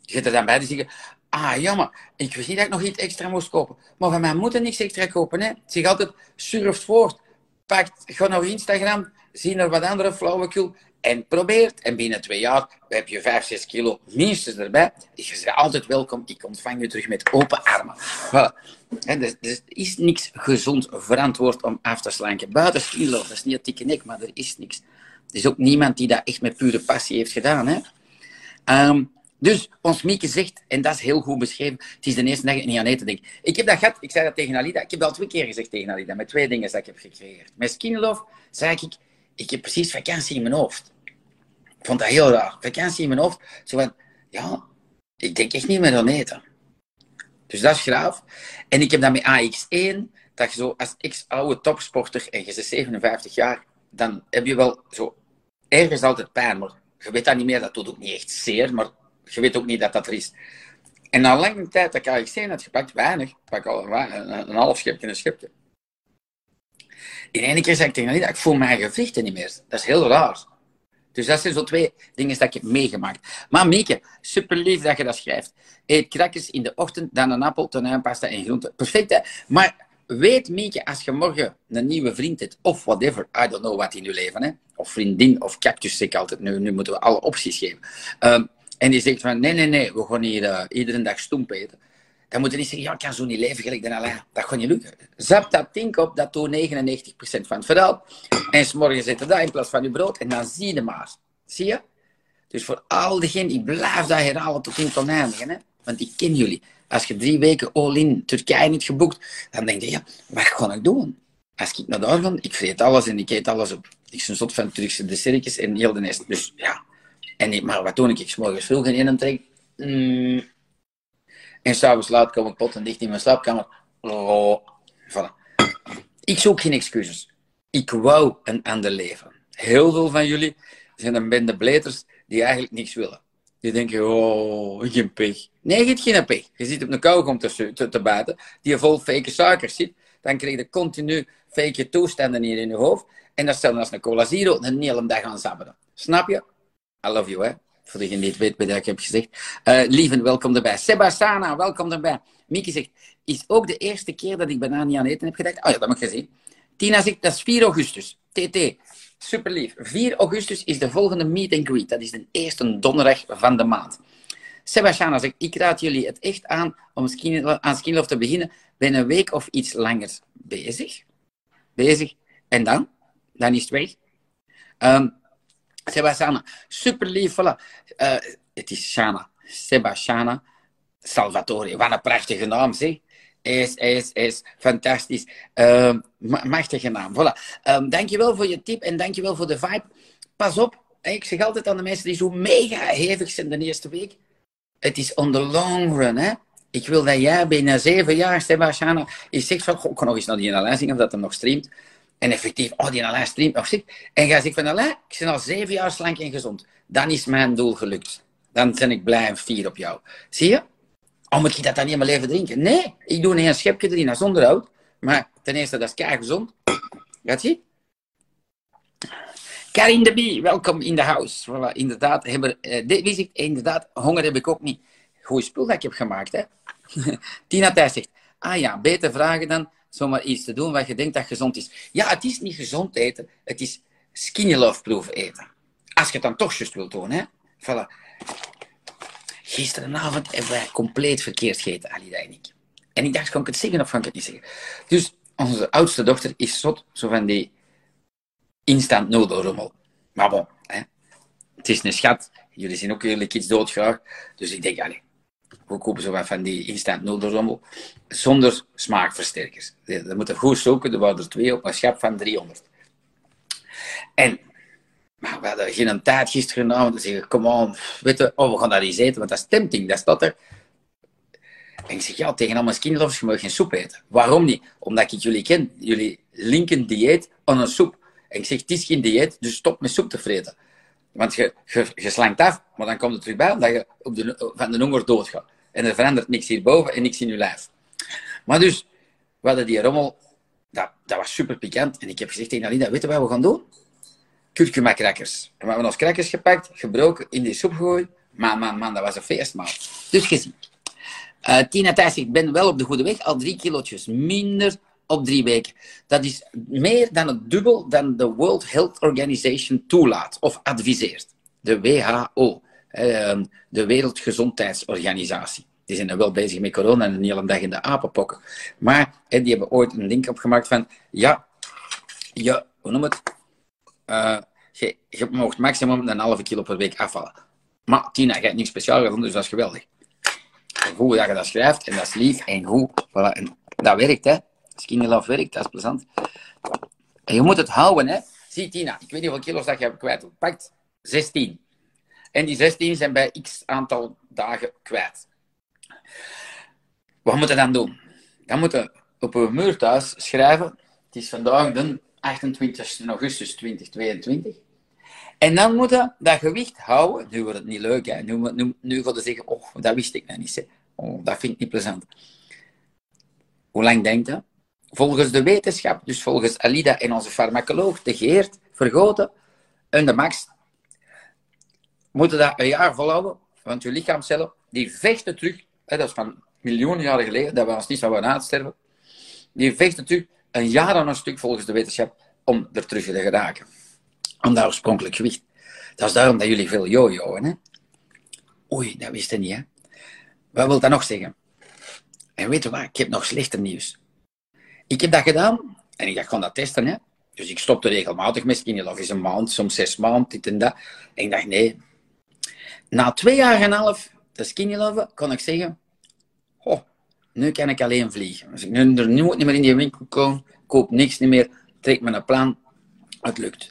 Je zit er dan bij die zeggen, ah jammer, ik wist niet dat ik nog iets extra moest kopen. Maar van mij moet er niks extra kopen. Hè. Zeg altijd, surft voort. Pak, ga naar Instagram, zie naar wat andere flauwekul en probeert. En binnen twee jaar heb je 5, 6 kilo minstens erbij. Je bent altijd welkom. Ik ontvang je terug met open armen. Voilà. dus, dus er is niks gezond verantwoord om af te slanken. Buiten kilo, dat is niet een dikke nek, maar er is niks. Er is ook niemand die dat echt met pure passie heeft gedaan. Hè? Ehm, dus ons Mieke zegt, en dat is heel goed beschreven, het is de eerste dag niet aan eten denk. Ik heb dat gehad, ik zei dat tegen Alida, ik heb dat al twee keer gezegd tegen Alida, met twee dingen dat ik heb gecreëerd. Met Skin Love zei ik, ik heb precies vakantie in mijn hoofd. Ik vond dat heel raar. Vakantie in mijn hoofd. Zo van, ja, ik denk echt niet meer aan eten. Dus dat is graaf. En ik heb dat met AX1, dat je zo als ex-oude topsporter en je bent 57 jaar, dan heb je wel zo ergens altijd pijn, maar je weet dat niet meer. Dat doet ook niet echt zeer, maar je weet ook niet dat dat er is. En na lange tijd dat ik AX1 had gepakt, weinig, pak al een, een half schepje, een schepje. In één keer zei ik tegen dat ik voel mijn gewrichten niet meer. Dat is heel raar. Dus dat zijn zo twee dingen dat ik heb meegemaakt. Maar Mieke, super lief dat je dat schrijft. Eet krakjes in de ochtend, dan een appel, tonijnpasta en groenten. Perfect, hè? Maar weet Mieke, als je morgen een nieuwe vriend hebt, of whatever, I don't know wat in je leven, hè? of vriendin, of cactus, zeg ik altijd. Nu, nu moeten we alle opties geven. Um, en die zegt van, nee, nee, nee, we gaan hier uh, iedere dag stoemp eten dan moet je niet zeggen, ja, ik kan zo niet leven gelijk dan alleen. Dat gaat niet lukken. Zap dat ding op, dat doet 99% van het verhaal. En morgen zit er dat in plaats van je brood. En dan zie je maar. Zie je? Dus voor al diegenen, ik blijf dat herhalen tot in het. Hè? Want ik ken jullie. Als je drie weken all-in Turkije niet geboekt, dan denk je, ja, wat ga ik doen? Als ik naar daar ga, ik vreet alles en ik eet alles op. Ik ben zot van Turkse dessertjes en heel de nest. Dus ja. En, maar wat doe ik? Ik morgens vroeg in een trek. Mm. En s'avonds laat kom ik pot en dicht in mijn slaapkamer. Oh. Ik zoek geen excuses. Ik wou een ander leven. Heel veel van jullie zijn een bende bleters die eigenlijk niks willen. Die denken, oh, heb pech. Nee, je geen pech. Je zit op een kauwgom te, te, te buiten, die vol fake suikers zit. Dan krijg je continu fake toestanden hier in je hoofd. En dat stel als een cola zero een hele dag gaan zabberen. Snap je? I love you, hè? Voor degene die het weet wat ik heb gezegd. Uh, lieven, welkom erbij. Sebastana, welkom erbij. Mieke zegt, is ook de eerste keer dat ik bijna niet aan eten heb gedacht. Oh ja, dat mag je zien. Tina zegt, dat is 4 augustus. TT, super lief. 4 augustus is de volgende meet and greet. Dat is de eerste donderdag van de maand. Sebastiana zegt, ik raad jullie het echt aan om aan Skinlove te beginnen. Ben een week of iets langer bezig. Bezig. En dan? Dan is het weg. Um, Sebastiana, super lief. Voilà. Uh, het is Shana. Sebastiana Salvatore. Wat een prachtige naam, zeg. Is, is, is fantastisch. Uh, machtige naam. Voilà. Um, dankjewel voor je tip en dankjewel voor de vibe. Pas op, ik zeg altijd aan de mensen die zo mega hevig zijn de eerste week. Het is on the long run, hè. Ik wil dat jij binnen zeven jaar, Sebastiana, je zegt van, ik kan nog eens naar die zien of dat hem nog streamt. En effectief, oh, die Alain streamt nog zit. En jij zegt van, Alain, ik ben al zeven jaar slank en gezond. Dan is mijn doel gelukt. Dan ben ik blij en fier op jou. Zie je? Oh, moet je dat dan niet mijn leven drinken? Nee, ik doe niet een schepje erin als onderhoud. Maar ten eerste, dat is kei gezond. Gaat je? Karin de Bie, welkom in de house. Voilà, inderdaad, hebben, wie zegt, inderdaad, honger heb ik ook niet. Goeie spul dat ik heb gemaakt, hè. Tina Thijs zegt, ah ja, beter vragen dan zomaar iets te doen wat je denkt dat gezond is. Ja, het is niet gezond eten, het is skinny love proof eten. Als je het dan toch juist wilt doen, hè. Voilà. Gisterenavond hebben wij compleet verkeerd gegeten, Alida en ik. En ik dacht, kan ik het zeggen of ik het niet zeggen? Dus onze oudste dochter is zot, zo van die instant nodelrommel. Maar bon, hè. het is een schat. Jullie zien ook jullie iets doodgraag. Dus ik denk, allez, we kopen zo van die instant nodelrommel zonder smaakversterkers. Dat moeten goed zoeken, er waren er twee op een schap van 300. En maar we hadden geen tijd gisteren genomen. Dan zeggen kom on, weet oh, we gaan dat eens eten, want dat is tempting, dat staat er. En ik zeg, ja, tegen allemaal skinlovers, je mag geen soep eten. Waarom niet? Omdat ik jullie ken. Jullie linken dieet aan een soep. En ik zeg, het is geen dieet, dus stop met soep te vreten. Want je, je, je slankt af, maar dan komt het terug bij omdat je op de, van de honger doodgaat. En er verandert niks hierboven en niks in je lijf. Maar dus, we hadden die rommel, dat, dat was super pikant. En ik heb gezegd tegen Alina, weet je wat we gaan doen? Kurkuma crackers. En we hebben ons crackers gepakt, gebroken, in die soep gegooid. Man, man, man, dat was een feestmaal. Dus gezien. Uh, Tina Thijs, ik ben wel op de goede weg. Al drie kilootjes minder op drie weken. Dat is meer dan het dubbel dan de World Health Organization toelaat of adviseert. De WHO, de Wereldgezondheidsorganisatie. Die zijn er wel bezig met corona en een hele dag in de apenpokken. Maar die hebben ooit een link opgemaakt van, ja, ja hoe noem het? Uh, je, je mag maximum een halve kilo per week afvallen. Maar Tina, je hebt niks speciaals gedaan, dus dat is geweldig. Hoe dat je dat schrijft, en dat is lief, en hoe, voilà, dat werkt, hè. Skinny Love werkt, dat is plezant. En je moet het houden, hè. Zie, Tina, ik weet niet hoeveel kilo's dat je hebt kwijt. Pakt 16. En die 16 zijn bij x aantal dagen kwijt. Wat moeten we dan doen? Dan moeten we op een muur thuis schrijven. Het is vandaag de 28 augustus 2022. En dan moet je dat gewicht houden. Nu wordt het niet leuk, hè. Nu, nu, nu je zeggen, oh, dat wist ik nog niet. Oh, dat vind ik niet plezant. Hoe lang denkt je? Volgens de wetenschap, dus volgens Alida en onze farmacoloog, de Geert Vergoten, en de Max, moeten dat een jaar volhouden. Want je lichaamcellen, die vechten terug. Hè, dat is van miljoenen jaren geleden, dat we ons niet zouden uitsterven. Die vechten terug een jaar aan een stuk volgens de wetenschap om er terug te geraken. Om dat oorspronkelijk gewicht. Dat is daarom dat jullie veel jojoen, hè? Oei, dat wist je niet, hè? Wat wil dat nog zeggen? En weet je wat? Ik heb nog slechter nieuws. Ik heb dat gedaan en ik dacht, ik dat testen, hè? Dus ik stopte regelmatig met skinny. Is een maand, soms zes maanden, dit en dat. En ik dacht, nee, Na twee jaar en half te skinny loven, kon ik zeggen, oh, nu kan ik alleen vliegen. Als ik nu er nu niet meer in die winkel kom, koop niks niet meer, trek me een plan, het lukt.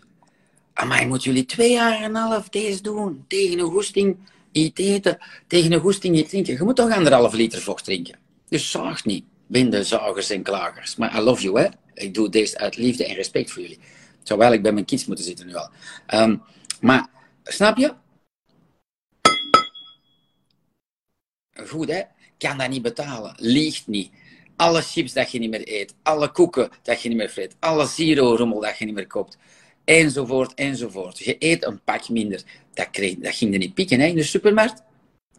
Maar moet jullie twee jaar en een half deze doen, tegen een goesting iets eten, tegen een goesting iets drinken. Je moet toch anderhalf liter vocht drinken. Dus zaagt niet, binden zagers en klagers. Maar I love you, hè. Ik doe deze uit liefde en respect voor jullie. Terwijl ik bij mijn kids moeten zitten nu al. Ehm, maar, snap je? Goed, hè? Kan dat niet betalen. Liegt niet. Alle chips dat je niet meer eet. Alle koeken dat je niet meer vreet. Alle zero-rommel dat je niet meer koopt. Enzovoort, enzovoort. Je eet een pak minder. Dat, kreeg, dat ging er niet pieken hè, in de supermarkt.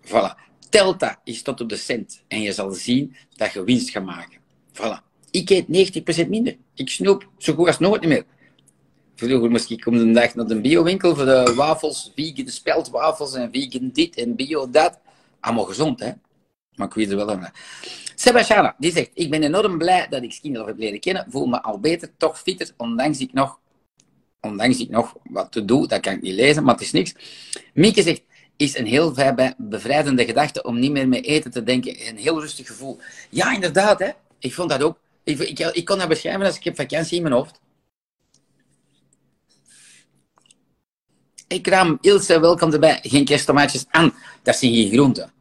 Voilà. Telt dat is tot op de cent. En je zal zien dat je winst gaat maken. Voilà. Ik eet 90% minder. Ik snoep zo goed als nooit meer. Vroeger moest ik om de dag naar de biowinkel voor de wafels, vegan speldwafels en vegan dit en bio dat. Allemaal gezond, hè? Maar ik weet er wel aan. Sebastiana, die zegt, ik ben enorm blij dat ik Skinny heb leren kennen. Voel me al beter, toch fitter, ondanks ik nog, ondanks ik nog wat te doen. Dat kan ik niet lezen, maar het is niks. Mieke zegt, is een heel bevrijdende gedachte om niet meer met eten te denken. Een heel rustig gevoel. Ja, inderdaad, hè? Ik vond dat ook. Ik, ik, ik kon dat beschrijven als ik heb vakantie in mijn hoofd. Ik raam Ilse, welkom erbij. Geen kersttomaatjes aan. Dat zijn geen groenten.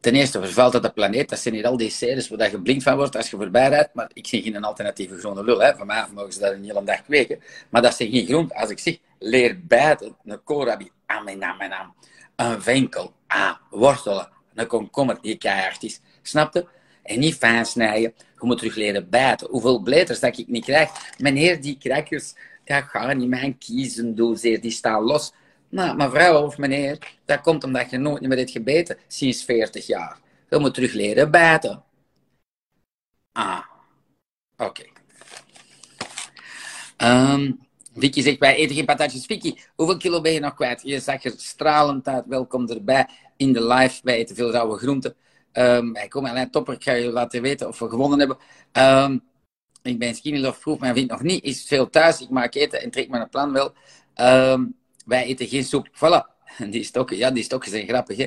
Ten eerste vervuilt dat de planeet. Dat zijn hier al die series waar je blind van wordt als je voorbij rijdt. Maar ik zie geen alternatieve groene lul. Hè. Van mij mogen ze dat een hele dag kweken. Maar dat zijn geen groenten. Als ik zeg, leer bijten, een koolrabi, aan naam. Een venkel, ah, wortelen, een komkommer die keihard is. Snapte? En niet fijn snijden. Je moet terug leren bijten. Hoeveel bleters dat ik niet krijg. Meneer, die crackers, dat gaan niet mijn kiezen doseer. Die staan los. Nou, mevrouw of meneer, dat komt omdat je nooit meer hebt gebeten sinds 40 jaar. Je moet terug leren bijten. Ah, oké. Um, Vicky zegt, wij eten geen patatjes. Vicky, hoeveel kilo ben je nog kwijt? Je zag er stralend uit. Welkom erbij in de live. Wij eten veel rauwe groenten. Um, wij komen alleen topper. Ik ga je laten weten of we gewonnen hebben. Um, ik ben skinny love proof. Mijn vriend nog niet. Is veel thuis. Ik maak eten en trek mijn plan wel. Um, wij eten geen soep. Voilà. Die stokken, ja, die stokken zijn grappig, hè.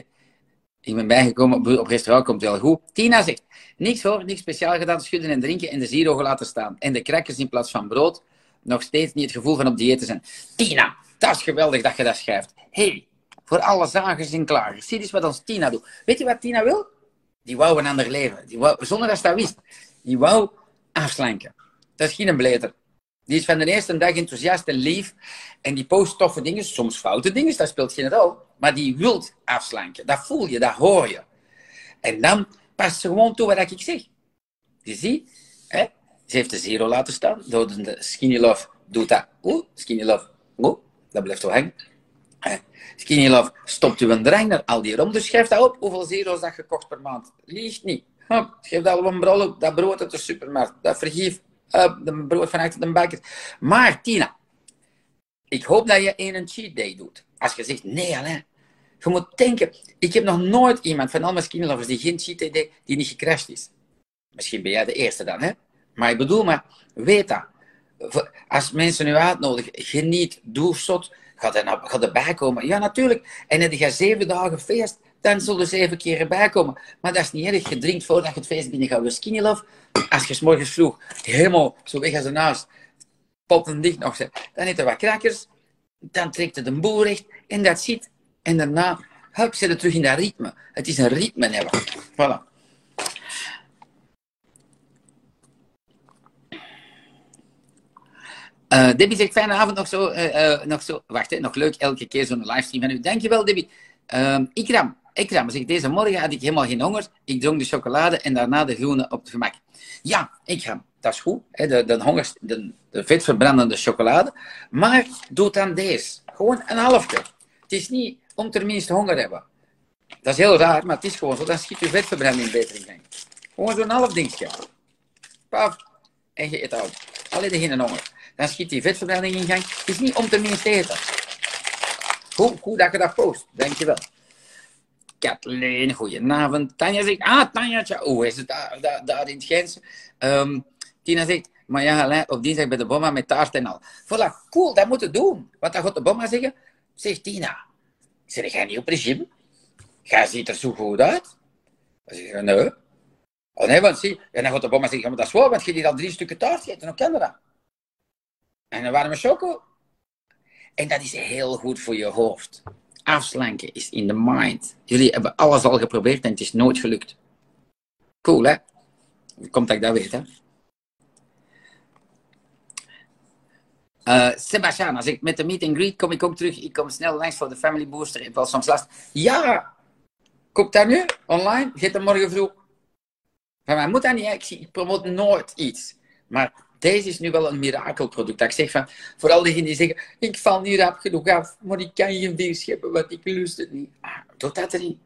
Ik ben bijgekomen op, op restaurant, komt wel goed. Tina zegt, niks hoor, niks speciaal gedaan, schudden en drinken en de zero laten staan. En de crackers in plaats van brood. Nog steeds niet het gevoel van op dieet te zijn. Tina, dat is geweldig dat je dat schrijft. hey, voor alle zagers en klagers. Zie eens wat ons Tina doet. Weet je wat Tina wil? Die wou een ander leven. Die wou, zonder dat ze dat wist. Die wou afslanken. Dat is geen bleter. Die is van de eerste dag enthousiast en lief. En die post toffe dingen, soms foute dingen, dat speelt geen rol. Maar die wilt afslanken. Dat voel je, dat hoor je. En dan past ze gewoon toe wat ik zeg. Je ziet, hè? ze heeft de zero laten staan. De skinny love doet dat. Oeh, skinny love. Oeh, dat blijft zo hangen. Skinny love stopt u een drang naar al die rom. Dus schrijf dat op. Hoeveel zero's dat gekocht per maand? Liegt niet. Hop, geef dat op een brol Dat brood uit de supermarkt. Dat vergief uh, de brood vanuit de bakker. Maar Tina, ik hoop dat je een cheat day doet. Als je zegt, nee Alain, je moet denken, ik heb nog nooit iemand van al mijn die geen cheat day deed, die niet gecrashed is. Misschien ben jij de eerste dan, hè? Maar ik bedoel maar, weet dat. Als mensen nu uitnodigen, geniet, doe zot, gaat er, nou, gaat erbij komen. Ja, natuurlijk. En heb je zeven dagen feest, dan zullen er zeven keer erbij komen. Maar dat is niet erg. Je drinkt voordat je het feest binnen gaat. We skinny love. Als je s morgens vroeg helemaal zo weg als een huis, potten dicht nog zet, dan eet er wat krakkers. Dan trekt het een boel recht. En dat zit. En daarna, hup, zit het terug in dat ritme. Het is een ritme hebben. Voilà. Uh, Debbie zegt, fijne avond, nog zo, uh, nog zo, wacht, nog leuk, elke keer zo'n livestream van u. Dankjewel, Debbie. Ehm, Ikram, Ikram zegt, deze morgen had ik helemaal geen honger. Ik dronk de chocolade en daarna de groene op het gemak. Ja, Ikram, dat is goed. Hè, de, de, honger, de, de vetverbrandende chocolade. Maar doe dan deze. Gewoon een halfje. Het is niet om tenminste honger te hebben. Dat is heel raar, maar het is gewoon zo. Dan schiet je vetverbranding beter in gang. Gewoon zo'n half dingetje. Paf. En je eet uit. Alleen geen honger dan schiet die vetverbranding in gang. Het is niet om te minste eten. Goed, goed dat je dat post. Dankjewel. Kathleen, goedenavond. Tanja zegt, ah, Tanja, hoe is het daar, daar, in het Gentse? Um, Tina zegt, maar ja, op dinsdag bij de bomma met taart en al. Voilà, cool, dat moeten doen. Wat gaat de bomma zeggen? Zegt Tina. Zeg jij niet op regime? Jij ziet er zo goed uit. Dan zeg ik, nee. Oh nee, want zie, en dan gaat de bomma zeggen, maar dat is waar, want je die al drie stukken taart gegeten, kan dat? En dan waren we choco. En dat is heel goed voor je hoofd. Afslanken is in de mind. Jullie hebben alles al geprobeerd en het is nooit gelukt. Cool, hè? Komt dat ik dat weet? Uh, Sebastian, als ik met de meet and greet kom ik ook terug. Ik kom snel langs voor de family booster. Ik wel soms last. Ja! Koop dat nu online? Geet dat morgen vroeg. Van mij moet dat niet. Ik, promoot nooit iets. Maar deze is nu wel een mirakelproduct. Dat ik zeg van, vooral diegenen die zeggen, ik val niet rap genoeg af, maar ik kan geen bier scheppen, want ik lust het niet. Ah, doe dat erin.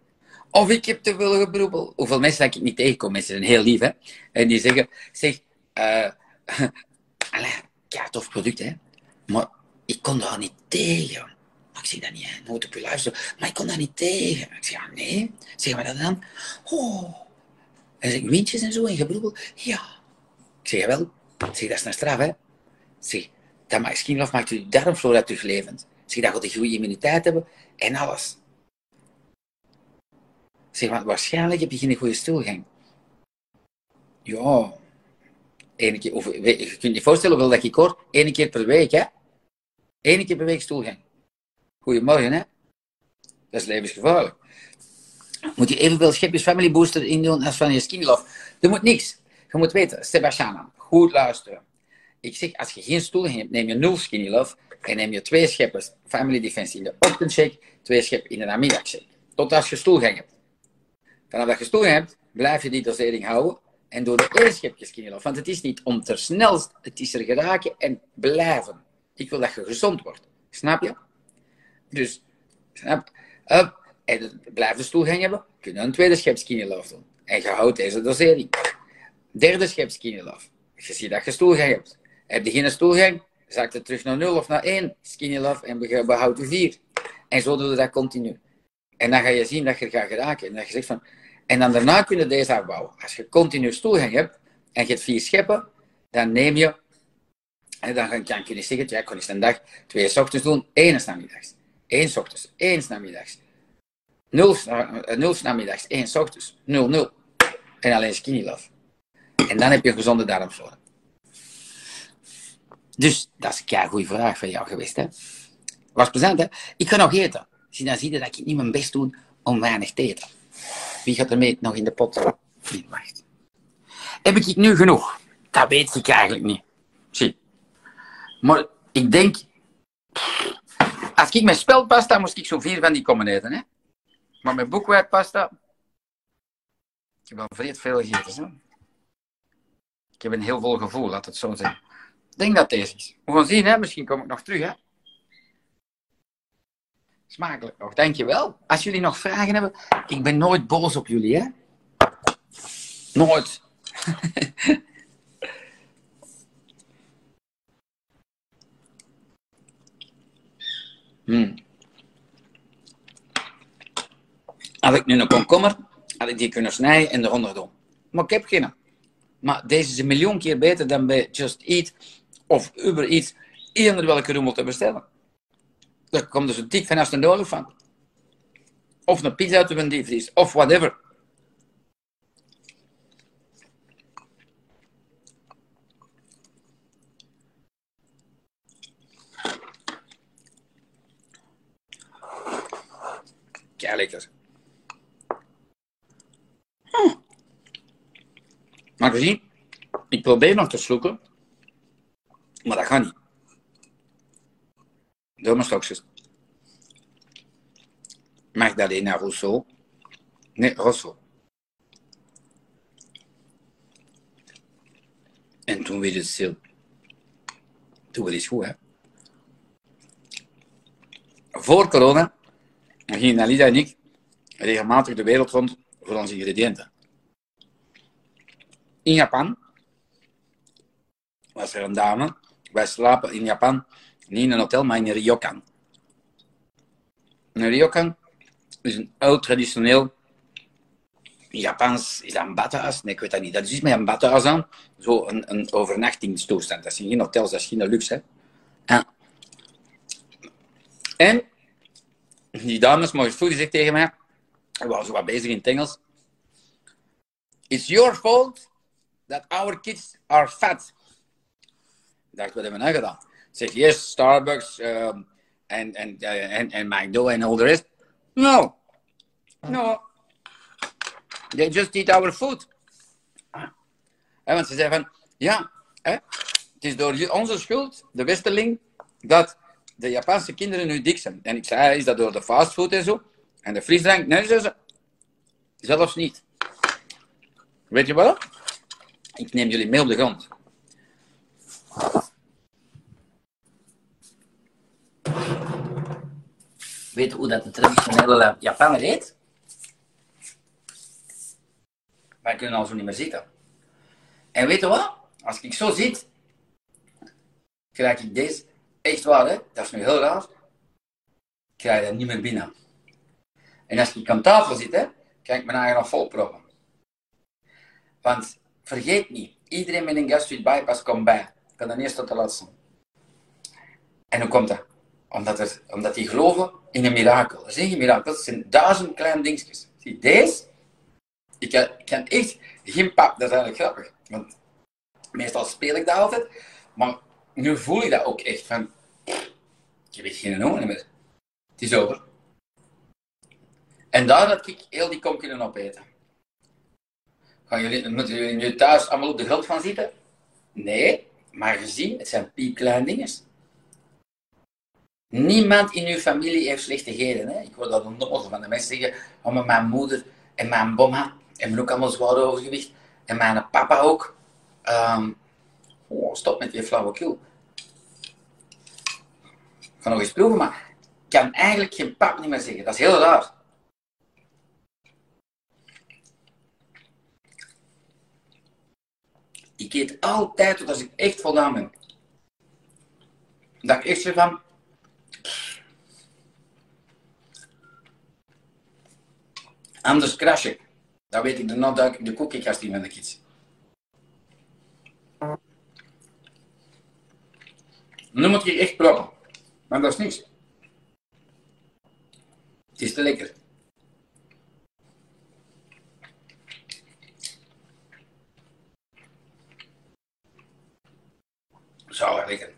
Of ik heb te veel gebroebel. Hoeveel mensen dat ik niet tegenkom, mensen zijn heel lief, hè. En die zeggen, zeg, uh, ja, tof product, hè. Maar ik kon daar niet tegen. Ik zeg dat niet, nooit op je. Maar ik kon daar niet tegen. Ik zeg, ja, nee. Zeg maar dat dan. Oh. En zeg, windjes en zo en gebroebel. Ja. Ik zeg, wel. Zeg, dat is een straf, hè. Zeg, dat maakt skinlof maakt je darmflora terug Zeg, dat gaat een goede immuniteit hebben en alles. Zeg, want waarschijnlijk heb je geen goede stoelgang. Ja. Eén keer, of, je kunt je voorstellen hoeveel dat ik hoor. Eén keer per week, hè. Eén keer per week stoelgang. Goedemorgen, hè. Dat is levensgevaarlijk. Moet je evenveel schepjes Family Booster indoen als van je Skinny Love. Er moet niks. Je moet weten, Sebastian, goed luisteren. Ik zeg, als je geen stoel hebt, neem je nul Skinny Love en neem je twee scheppen Family Defense in de ochtendshake, twee scheppen in de namiddagshake. Tot als je stoelgang hebt. Vanaf dat je stoelgang hebt, blijf je die dosering houden en door de één schepje Skinny Love. Want het is niet om ter snelst, het is er geraken en blijven. Ik wil dat je gezond wordt. Snap je? Dus, snap Up. En blijf de stoelgang hebben, kun je een tweede schep Skinny Love doen. En je houdt deze dosering. Derde schep Skinny Love. Je ziet dat je stoelgang hebt. Heb je geen stoelgang, zakt het terug naar 0 of naar 1 skinny love en behoudt je 4. En zo doe je dat continu. En dan ga je zien dat je gaat geraken. En, dat je zegt van, en dan daarna kun je deze afbouwen. Als je continu stoelgang hebt en je hebt vier scheppen, dan neem je, en dan kan je zeggen, ja, ik kan eens een dag twee ochtends doen, één namiddags. Eén ochtends, één namiddags. Nul, nul s namiddags, één ochtends, nul, nul. En alleen skinny love. En dan heb je een gezonde darmflora. Dus dat is een goede vraag van jou geweest. Hè? Was plezant, hè? Ik ga nog eten. Zie dan zie je dat ik niet mijn best doe om weinig te eten. Wie gaat er mee nog in de pot? Nee, wacht. Heb ik nu genoeg? Dat weet ik eigenlijk niet. Zie. Maar ik denk... Als ik met speldpasta moest ik zo vier van die komen eten. Hè? Maar met boekwijdpasta... Ik heb al vreed veel gegeten. Hè? Ik heb een heel vol gevoel, laat het zo zeggen. Ik denk dat deze is. We gaan zien, hè? misschien kom ik nog terug. Hè? Smakelijk nog, dankjewel. Als jullie nog vragen hebben, ik ben nooit boos op jullie, hè? Nooit. hmm. Had ik nu een komkommer, had ik die kunnen snijden en eronder doen. Maar ik heb geen. Maar deze is een miljoen keer beter dan bij Just Eat of Uber Eats eender welke rommel te bestellen. Daar komt dus een tik van een de van. Of een pizza uit een diepvries, of whatever. Ja, lekker. Maar gezien, ik probeer nog te sloeken, maar dat gaat niet. Doe maar straks. Magdalena Rousseau. Nee, Rousseau. En toen werd het stil. Toen was het goed, hè. Voor corona gingen Alida en ik regelmatig de wereld rond voor onze ingrediënten. In Japan was er een dame. Wij slapen in Japan niet in een hotel, maar in een ryokan. Een ryokan is een oud traditioneel Japans, is dat een badhuis? Nee, ik weet dat niet. Dat is iets met een badhuis aan. Zo een, een overnachtingstoestand. Dat zijn geen hotels, dat is geen luxe. Hè? En die dames, mogen die zegt tegen mij, ik was zo wat bezig in het Engels. It's your fault that our kids are fat. Ik dacht, hebben we nou gedaan? Zeg, yes, Starbucks um, en, en, en, en McDo en al de rest. No. No. They just eat our food. En want ze zei van, ja, hè, het is door onze schuld, de Westerling, dat de Japanse kinderen nu dik zijn. En ik zei, is dat door de fastfood en zo? En de frisdrank? Nee, ze, zelfs niet. Weet je wat? Ik neem jullie mee op de grond. Weet hoe dat de traditionele Japaner eet? Wij kunnen al zo niet meer zitten. En weet je wat? Als ik zo zit, krijg ik deze, echt waar hè, dat is nu heel raar, krijg je dat niet meer binnen. En als ik aan tafel zit, hè, krijg ik mijn eigen nog. Want vergeet niet, iedereen met een gastric bypass komt bij. Van de eerste tot de laatste. En hoe komt dat? Omdat, er, omdat die geloven in een mirakel. Dat zijn geen mirakel, dat zijn duizend kleine dingetjes. Zie, deze, ik kan, kan echt geen pap, dat is eigenlijk grappig. Want meestal speel ik dat altijd, maar nu voel ik dat ook echt van, ik heb geen honger meer. Het is over. En daar had ik heel die kom kunnen opeten. Gaan jullie, moeten jullie nu thuis allemaal op de grond van zitten? Nee, maar gezien, het zijn piepkleine dingen. Niemand in uw familie heeft slechte Hè? Ik hoor dat nog van de mensen zeggen, oh, maar mijn moeder en mijn bomma hebben ook allemaal zwaar overgewicht. En mijn papa ook. Um, oh, stop met die flauwekul. Ik ga nog eens proeven, maar ik kan eigenlijk geen pap niet meer zeggen. Dat is heel raar. Ik eet altijd als ik echt voldaan ben. Dat ik echt zeg van... Anders crash ik. Dan weet ik daarna dat ik de koekenkast in met de kids. Nu moet je echt proppen. Maar dat is niks. Het is te lekker. Zo lekker.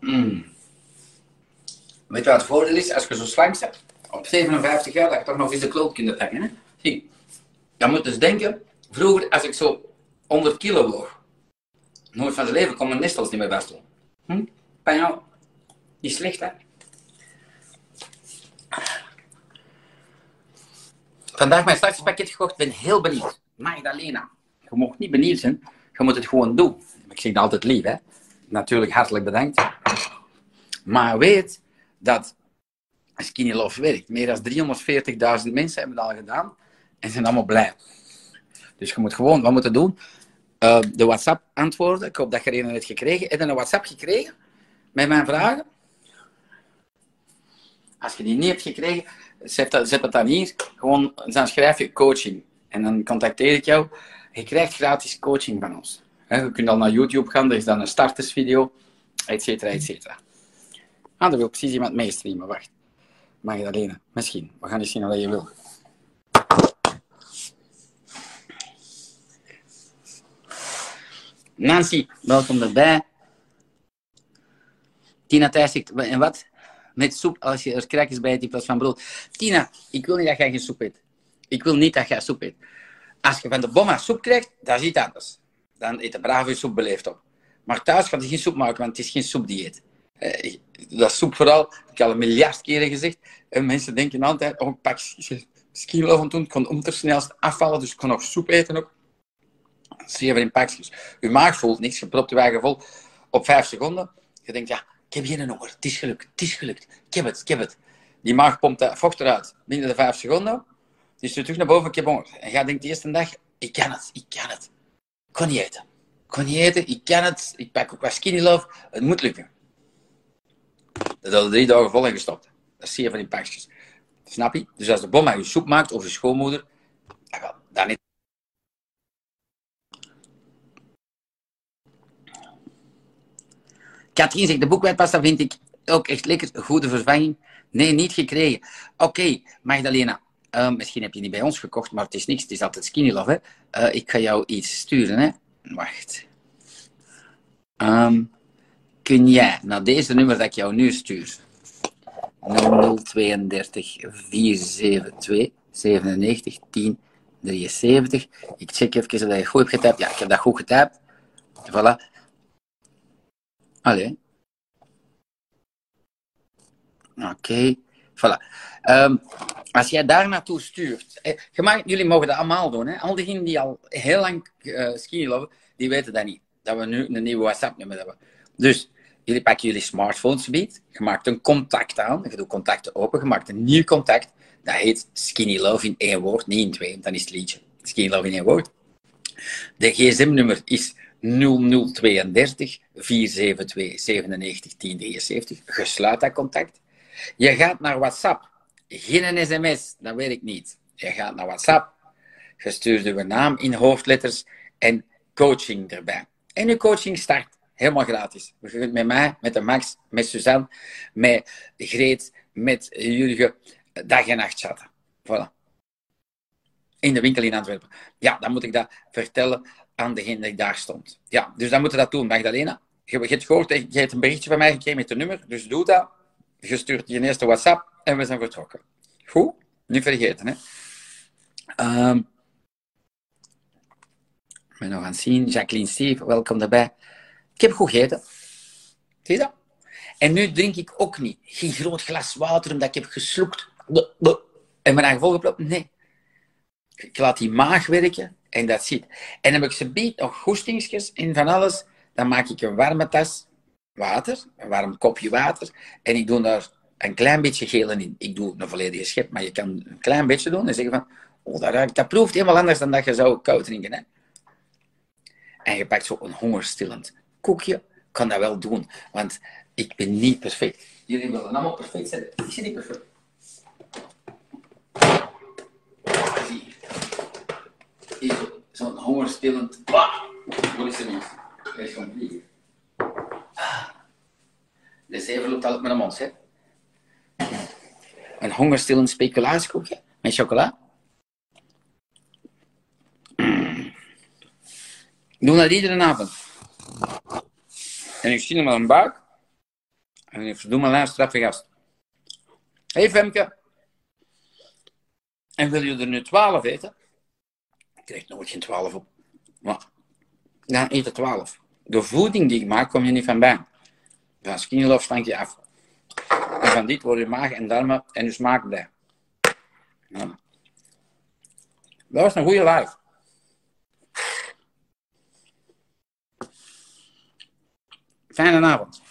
Mm. Weet wat het? Als je zo slank bent, op 57 jaar, dat je toch nog eens de kloot. Hè? Zie, je moet dus denken, vroeger als ik zo 100 kilo woog, nooit van zijn leven kon mijn nestels niet meer best Hm? Bij jou, niet slecht hè? Vandaag mijn starterspakket gekocht, ben heel benieuwd. Magdalena, je mag niet benieuwd zijn, je moet het gewoon doen. Ik zeg het altijd lief hè. Natuurlijk hartelijk bedankt. Maar weet dat Skinny Love werkt. Meer dan 340.000 mensen hebben het al gedaan en zijn allemaal blij. Dus je moet gewoon, wat moeten doen? Uh, de WhatsApp antwoorden. Ik hoop dat je er een hebt gekregen. Heb je een WhatsApp gekregen met mijn vragen? Als je die niet hebt gekregen, zet, dat, zet het dan hier. Gewoon, dan schrijf je coaching. En dan contacteer ik jou. Je krijgt gratis coaching van ons. Je kunt al naar YouTube gaan, er is dan een startersvideo, et cetera, et cetera. Ah, er wil precies iemand meestreamen, wacht. Magdalena, misschien. We gaan eens zien wat je wil. Nancy, welkom erbij. Tina Thijs zegt, en wat? Met soep als je er krakjes bij eet in plaats van brood. Tina, ik wil niet dat jij geen soep eet. Ik wil niet dat jij soep eet. Als je van de bomma soep krijgt, dat is anders. Dan eet de brave soep beleefd op. Maar thuis gaat je geen soep maken, want het is geen soepdieet. Dat is soep vooral, ik heb al een miljard keren gezegd. En mensen denken altijd, oh, ik pak skilo van toen, ik kon om te snelst afvallen, dus ik kon nog soep eten ook. Zeven in pakjes. Uw maag voelt niks, je propt je vol op vijf seconden. Je denkt, ja, ik heb geen honger, het is gelukt, het is gelukt. Ik heb het, ik heb het. Die maag pompt vocht eruit binnen de vijf seconden. Die stuurt terug naar boven, ik heb honger. En jij denkt de eerste dag, ik kan het, ik kan het. Ik kon niet eten. Ik kan niet eten, ik kan het, ik pak ook wat skinny love, het moet lukken. Dat hadden drie dagen vol gestopt. Dat is zeven in pakjes. Snap je? Dus als de bom je soep maakt, of je schoonmoeder, dan niet. Katrien zegt, de boekwijdpasta vind ik ook echt lekker. Goede vervanging. Nee, niet gekregen. Oké, Magdalena. Uh, misschien heb je niet bij ons gekocht, maar het is niks. Het is altijd skinny love. Hè? Uh, ik ga jou iets sturen. Hè? Wacht. Um, kun jij naar deze nummer dat ik jou nu stuur, 0032 472 97 10 73. Ik check even of je goed hebt getypt. Ja, ik heb dat goed getypt. Voilà. Allee. Oké. Voilà. Um, als jij daar naartoe stuurt. Eh, jullie mogen dat allemaal doen. Hè? Al diegenen die al heel lang uh, skiën lopen, die weten dat niet. Dat we nu een nieuwe WhatsApp-nummer hebben. Dus jullie pakken jullie smartphones biedt. Je maakt een contact aan. Je doet contacten open. Je maakt een nieuw contact. Dat heet Skinny Love in één woord, niet in twee. Dan is het liedje. Skinny Love in één woord. De gsm-nummer is 0032 472 97 1073. Je sluit dat contact. Je gaat naar WhatsApp. Geen sms, dat weet ik niet. Je gaat naar WhatsApp. Je stuurt uw naam in hoofdletters en coaching erbij. En uw coaching start helemaal gratis. Je met mij, met de Max, met Suzanne, met Greet, met Jurgen dag en nacht chatten. Voilà. In de winkel in Antwerpen. Ja, dan moet ik dat vertellen aan degene die daar stond. Ja, dus dan moeten we dat doen, Magdalena. Je, je hebt gehoord, je hebt een berichtje van mij gekregen met een nummer, dus doe dat. Je stuurt je eerste WhatsApp en we zijn vertrokken. Goed? Niet vergeten, hè. Um, ik ben nog aan het zien. Jacqueline Steve, welkom daarbij. Ik heb goed gegeten. Zie je dat? En nu drink ik ook niet. Geen groot glas water omdat ik heb gesloekt. En mijn eigen volgeplopt? Nee. Ik laat die maag werken en dat zit. En heb ik ze biedt nog goestingsjes in van alles, dan maak ik een warme tas water, een warm kopje water, en ik doe daar een klein beetje geel in. Ik doe een volledige schep, maar je kan een klein beetje doen en zeggen van, oh, dat, dat proeft helemaal anders dan dat je zou koud drinken. Hè? En je pakt zo een hongerstillend koekje, kan dat wel doen, want ik ben niet perfect. Jullie willen allemaal perfect zijn. Ik ben niet perfect. zo'n hongerstillend. Wat is er niet? Hij is gewoon vliegen. De zeven loopt altijd met een mond, hè? Een hongerstillend speculatiekoekje met chocola. Doe dat iedere avond. En ik zie hem aan een buik. En ik verdoe mijn laatste straffe gast. Hé hey Femke. En wil je er nu twaalf eten? Ik krijg nooit geen 12 op. Maar dan eet er 12. De voeding die ik maak, kom je niet van bij. Van skinny love stank je af. En van dit worden je maag en darmen en je smaak blij. Ja. Dat was een goede live. Fijne avond.